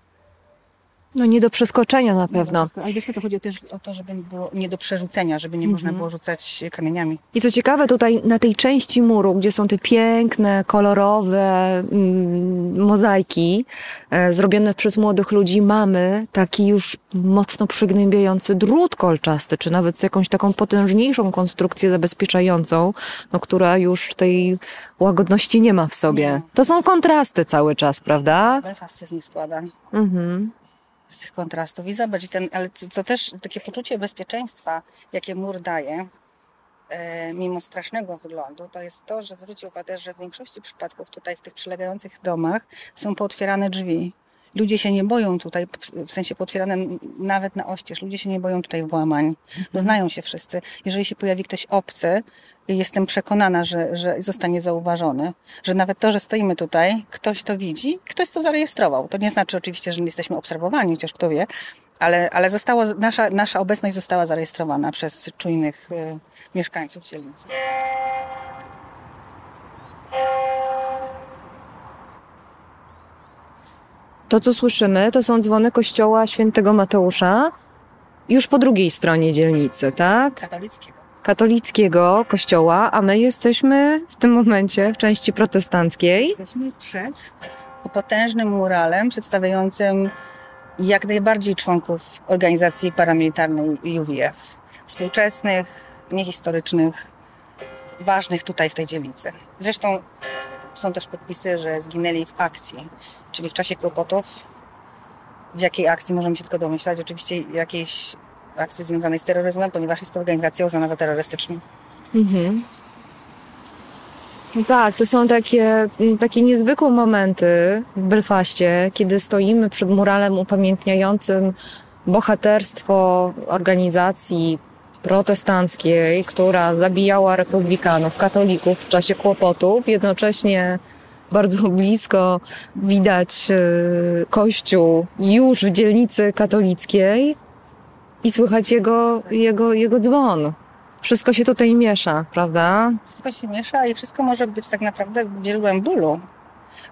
No nie do przeskoczenia na pewno. Ale wiesz co, to chodzi też o to, żeby było nie do przerzucenia, żeby nie można Mhm. było rzucać kamieniami. I co ciekawe, tutaj na tej części muru, gdzie są te piękne, kolorowe mm, mozaiki e, zrobione przez młodych ludzi, mamy taki już mocno przygnębiający drut kolczasty, czy nawet jakąś taką potężniejszą konstrukcję zabezpieczającą, no, która już tej łagodności nie ma w sobie. Nie. To są kontrasty cały czas, prawda? Belfast się z nich składa. Mhm. Z tych kontrastów. I zobacz, ten, ale co, co też takie poczucie bezpieczeństwa, jakie mur daje, e, mimo strasznego wyglądu, to jest to, że zwróć uwagę, że w większości przypadków tutaj w tych przylegających domach są pootwierane drzwi. Ludzie się nie boją tutaj, w sensie pootwierane nawet na oścież, ludzie się nie boją tutaj włamań, bo znają się wszyscy. Jeżeli się pojawi ktoś obcy, jestem przekonana, że, że zostanie zauważony, że nawet to, że stoimy tutaj, ktoś to widzi, ktoś to zarejestrował. To nie znaczy oczywiście, że nie jesteśmy obserwowani, chociaż kto wie, ale, ale zostało, nasza, nasza obecność została zarejestrowana przez czujnych y, mieszkańców dzielnicy. To, co słyszymy, to są dzwony kościoła świętego Mateusza, już po drugiej stronie dzielnicy, tak? Katolickiego. Katolickiego kościoła, a my jesteśmy w tym momencie w części protestanckiej. Jesteśmy przed potężnym muralem przedstawiającym jak najbardziej członków organizacji paramilitarnej UWF. Współczesnych, niehistorycznych, ważnych tutaj w tej dzielnicy. Zresztą są też podpisy, że zginęli w akcji, czyli w czasie kłopotów. W jakiej akcji możemy się tylko domyślać? Oczywiście jakiejś akcji związanej z terroryzmem, ponieważ jest to organizacja uznana za terrorystyczną. Mhm. No Tak, to są takie, mm, takie niezwykłe momenty w Belfaście, kiedy stoimy przed muralem upamiętniającym bohaterstwo organizacji protestanckiej, która zabijała republikanów, katolików w czasie kłopotów. Jednocześnie bardzo blisko widać e, kościół już w dzielnicy katolickiej i słychać jego, jego, jego dzwon. Wszystko się tutaj miesza, prawda? Wszystko się miesza i wszystko może być tak naprawdę źródłem bólu,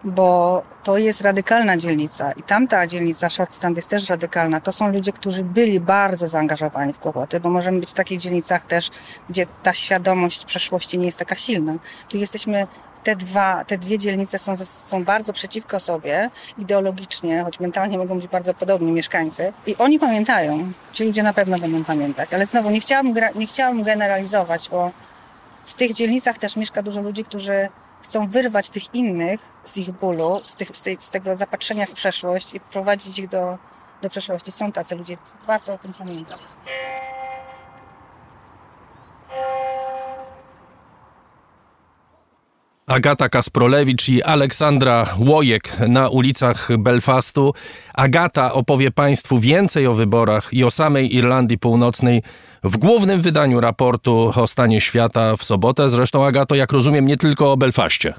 bo to jest radykalna dzielnica i tamta dzielnica Shortstand jest też radykalna. To są ludzie, którzy byli bardzo zaangażowani w kłopoty, bo możemy być w takich dzielnicach też, gdzie ta świadomość przeszłości nie jest taka silna. Tu jesteśmy te, dwa, te dwie dzielnice są, są bardzo przeciwko sobie ideologicznie, choć mentalnie mogą być bardzo podobni mieszkańcy. I oni pamiętają. Ci ludzie na pewno będą pamiętać. Ale znowu nie chciałabym, gra- nie chciałabym generalizować, bo w tych dzielnicach też mieszka dużo ludzi, którzy chcą wyrwać tych innych z ich bólu, z, tych, z, tej, z tego zapatrzenia w przeszłość i prowadzić ich do, do przeszłości. Są tacy ludzie. Warto o tym pamiętać. Agata Kasprolewicz i Aleksandra Łojek na ulicach Belfastu. Agata opowie Państwu więcej o wyborach i o samej Irlandii Północnej w głównym wydaniu raportu o stanie świata w sobotę. Zresztą, Agato, jak rozumiem, nie tylko o Belfaście.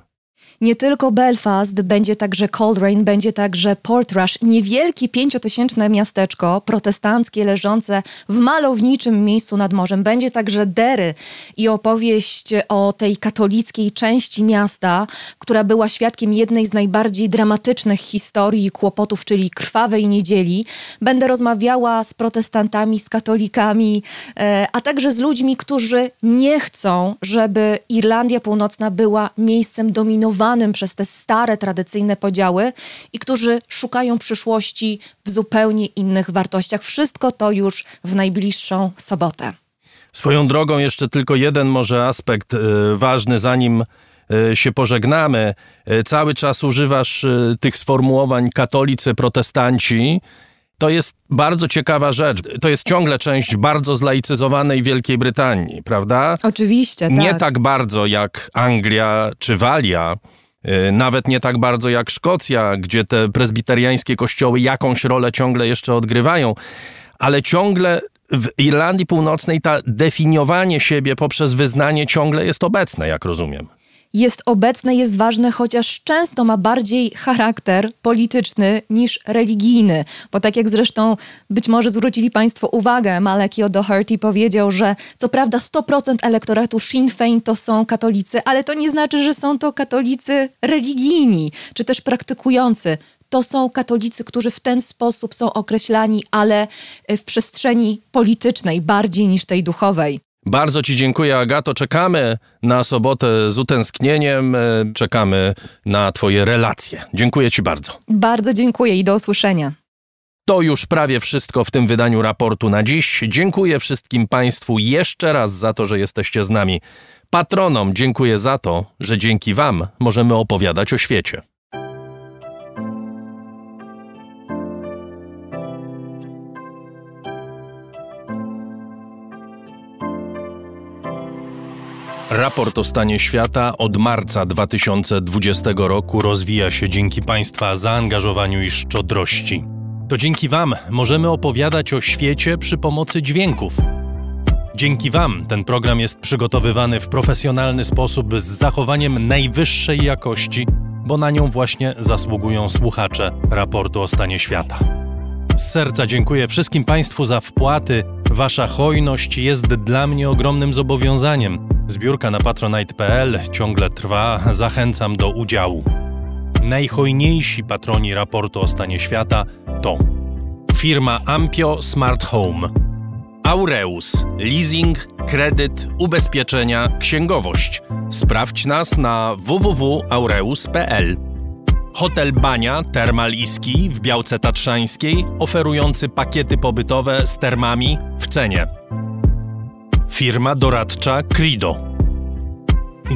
Nie tylko Belfast, będzie także Coleraine, będzie także Portrush, niewielkie pięciotysięczne miasteczko protestanckie leżące w malowniczym miejscu nad morzem. Będzie także Derry i opowieść o tej katolickiej części miasta, która była świadkiem jednej z najbardziej dramatycznych historii i kłopotów, czyli Krwawej Niedzieli. Będę rozmawiała z protestantami, z katolikami, e, a także z ludźmi, którzy nie chcą, żeby Irlandia Północna była miejscem dominowanym przez te stare, tradycyjne podziały i którzy szukają przyszłości w zupełnie innych wartościach. Wszystko to już w najbliższą sobotę. Swoją drogą jeszcze tylko jeden może aspekt y, ważny, zanim y, się pożegnamy. Y, cały czas używasz tych sformułowań katolicy, protestanci. To jest bardzo ciekawa rzecz. To jest ciągle część bardzo zlaicyzowanej Wielkiej Brytanii, prawda? Oczywiście, tak. Nie tak bardzo jak Anglia czy Walia, y, nawet nie tak bardzo jak Szkocja, gdzie te prezbiteriańskie kościoły jakąś rolę ciągle jeszcze odgrywają, ale ciągle w Irlandii Północnej ta definiowanie siebie poprzez wyznanie ciągle jest obecne, jak rozumiem. Jest obecne, jest ważne, chociaż często ma bardziej charakter polityczny niż religijny. Bo tak jak zresztą być może zwrócili Państwo uwagę, Maleki O'Doherty powiedział, że co prawda 100% elektoratu Sinn Féin to są katolicy, ale to nie znaczy, że są to katolicy religijni, czy też praktykujący. To są katolicy, którzy w ten sposób są określani, ale w przestrzeni politycznej bardziej niż tej duchowej. Bardzo Ci dziękuję, Agato. Czekamy na sobotę z utęsknieniem. e, Czekamy na Twoje relacje. Dziękuję Ci bardzo. Bardzo dziękuję i do usłyszenia. To już prawie wszystko w tym wydaniu raportu na dziś. Dziękuję wszystkim Państwu jeszcze raz za to, że jesteście z nami. Patronom dziękuję za to, że dzięki Wam możemy opowiadać o świecie. Raport o stanie świata od marca 2020 roku rozwija się dzięki Państwa zaangażowaniu i szczodrości. To dzięki Wam możemy opowiadać o świecie przy pomocy dźwięków. Dzięki Wam ten program jest przygotowywany w profesjonalny sposób z zachowaniem najwyższej jakości, bo na nią właśnie zasługują słuchacze raportu o stanie świata. Z serca dziękuję wszystkim Państwu za wpłaty. Wasza hojność jest dla mnie ogromnym zobowiązaniem. Zbiórka na patronite.pl ciągle trwa, zachęcam do udziału. Najhojniejsi patroni raportu o stanie świata to firma Ampio Smart Home, Aureus, leasing, kredyt, ubezpieczenia, księgowość. Sprawdź nas na www.aureus.pl. Hotel Bania Termal Iski w Białce Tatrzańskiej, oferujący pakiety pobytowe z termami w cenie. Firma doradcza Crido.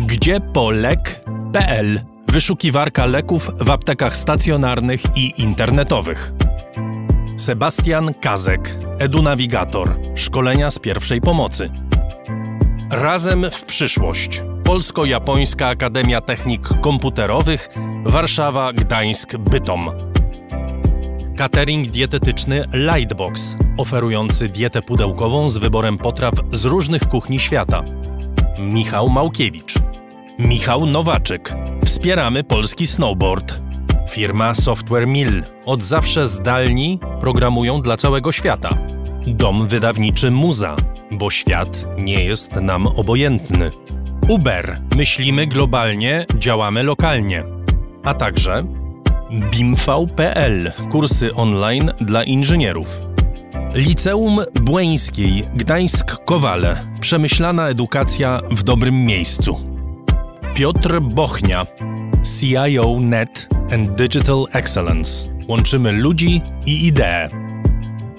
Gdzie Polek.pl Wyszukiwarka leków w aptekach stacjonarnych i internetowych. Sebastian Kazek, edunawigator, szkolenia z pierwszej pomocy. Razem w przyszłość. Polsko-Japońska Akademia Technik Komputerowych, Warszawa, Gdańsk, Bytom. Catering dietetyczny Lightbox, oferujący dietę pudełkową z wyborem potraw z różnych kuchni świata. Michał Małkiewicz. Michał Nowaczyk. Wspieramy polski snowboard. Firma Software Mill. Od zawsze zdalni programują dla całego świata. Dom wydawniczy Muza, bo świat nie jest nam obojętny. Uber. Myślimy globalnie, działamy lokalnie. A także BIMV.pl. Kursy online dla inżynierów. Liceum Błeńskiej Gdańsk-Kowale. Przemyślana edukacja w dobrym miejscu. Piotr Bochnia. CIO Net and Digital Excellence. Łączymy ludzi i idee.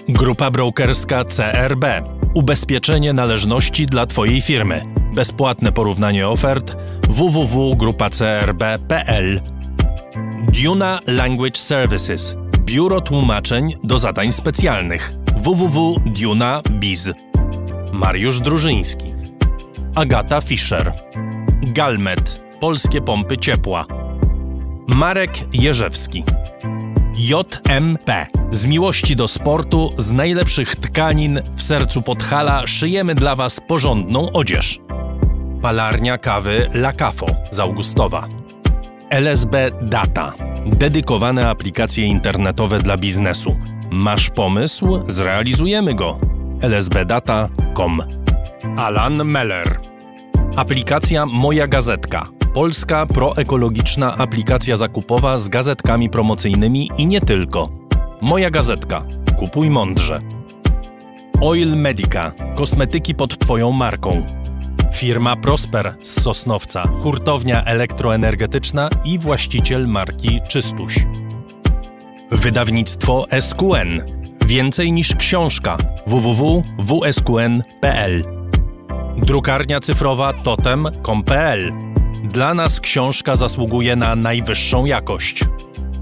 Grupa brokerska CRB. Ubezpieczenie należności dla Twojej firmy. Bezpłatne porównanie ofert www.grupacrb.pl Duna Language Services. Biuro tłumaczeń do zadań specjalnych. www.duna.biz. Mariusz Drużyński. Agata Fischer. Galmet. Polskie pompy ciepła. Marek Jerzewski. JMP. Z miłości do sportu, z najlepszych tkanin w sercu Podhala szyjemy dla Was porządną odzież. Palarnia kawy La Cafo z Augustowa. LSB Data. Dedykowane aplikacje internetowe dla biznesu. Masz pomysł? Zrealizujemy go. lsbdata.com Alan Meller. Aplikacja Moja Gazetka. Polska proekologiczna aplikacja zakupowa z gazetkami promocyjnymi i nie tylko. Moja Gazetka. Kupuj mądrze. Oil Medica. Kosmetyki pod Twoją marką. Firma Prosper z Sosnowca, hurtownia elektroenergetyczna i właściciel marki Czystuś. Wydawnictwo SQN. Więcej niż książka. www.wsqn.pl Drukarnia cyfrowa totem.com.pl Dla nas książka zasługuje na najwyższą jakość.